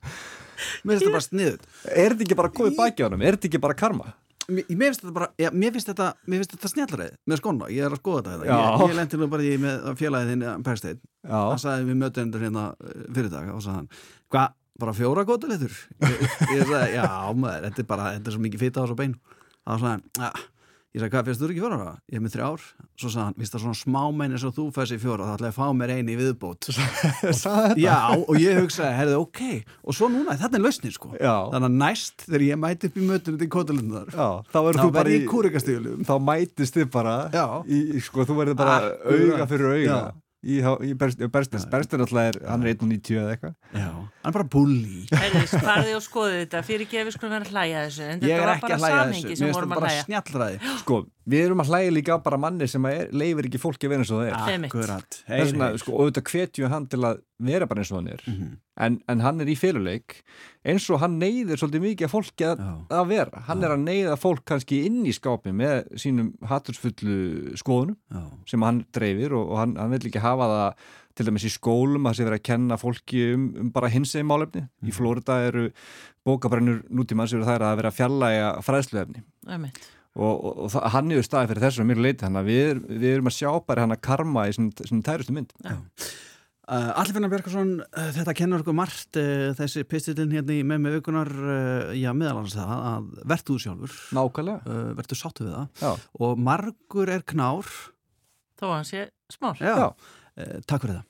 Mér finnst þetta bara sniðut Er þetta ekki bara komið baki á hann? Er þetta ekki bara karma? Mér mér finnst þetta bara, já, mér finnst þetta, mér finnst þetta snjallræði með skona, ég er að skoða þetta hérna. ég, ég lendi nú bara í með félagið þinn Perstein, Já. hann sagði við mötendur hérna eh, fyrir dag og sagði hann, hvað, bara fjóra gótuleitur ég, ég sagði, já maður, þetta er bara, þetta er svo mikið fita á þessu bein. Og hann sagði hann, ja. ég sagði, hvað, finnst þú ekki fjóra ára? Ég er með þrjár, svo sagði hann, finnst það svona smámenn eins og þú fæst í fjóra, það ætlaði að fá mér eini í viðbót. Já, og ég hugsaði, herði, ok. Og svo núna, þetta er lausnin sko. Já. þannig að næst þegar ég mæti upp í mötunum til Já, þá verður þú bara í í Þá mætist þið bara í, sko, þú verður bara auga fyrir auga. Í, í Berstins Berstins alltaf er, hann er 1.90 eða eitthvað. Já, hann er bara bulli sparði og skoði þetta. Fyrir ekki að við skulum vera að hlæja þessu. En þetta var bara samhengi sem vorum að bara hlæja. Sko, við erum að hlæja líka bara manni sem er, leifir ekki fólki að vera eins og það er. Akkurat, Það er heyr, svona, heyr sko, og þetta hvetju hann til að vera bara eins og hann er. Mhm. en, en hann er í féluleik eins og hann neyðir svolítið mikið að fólki að, að vera. Hann er að neyða fólk kannski inn í skápi með sínum hattursfullu skoðunum Já. sem hann dreifir og, og hann, hann vil ekki hafa það til dæmis í skólum að sé verið að kenna fólki um, um bara hinsegin málefni. Í Flórida eru bókabrennur nútímann sem eru þær að vera fjallæga fræðsluefni. Og, og, og hann er staði fyrir þessu að mér leiti hann að við, við erum að sjá bara hann að karma í svona tærustu mynd. Já. Uh, Allfinna Björkarsson, uh, þetta kennur okkur margt uh, þessi pistilinn hérna í með með vikunar uh, já, meðal annars það að verðu þú sjálfur. Nákvæmlega. Uh, Verðu sáttu við það. Já. og margur er knár. Þó að hann sé smár. Já, Uh, takk fyrir það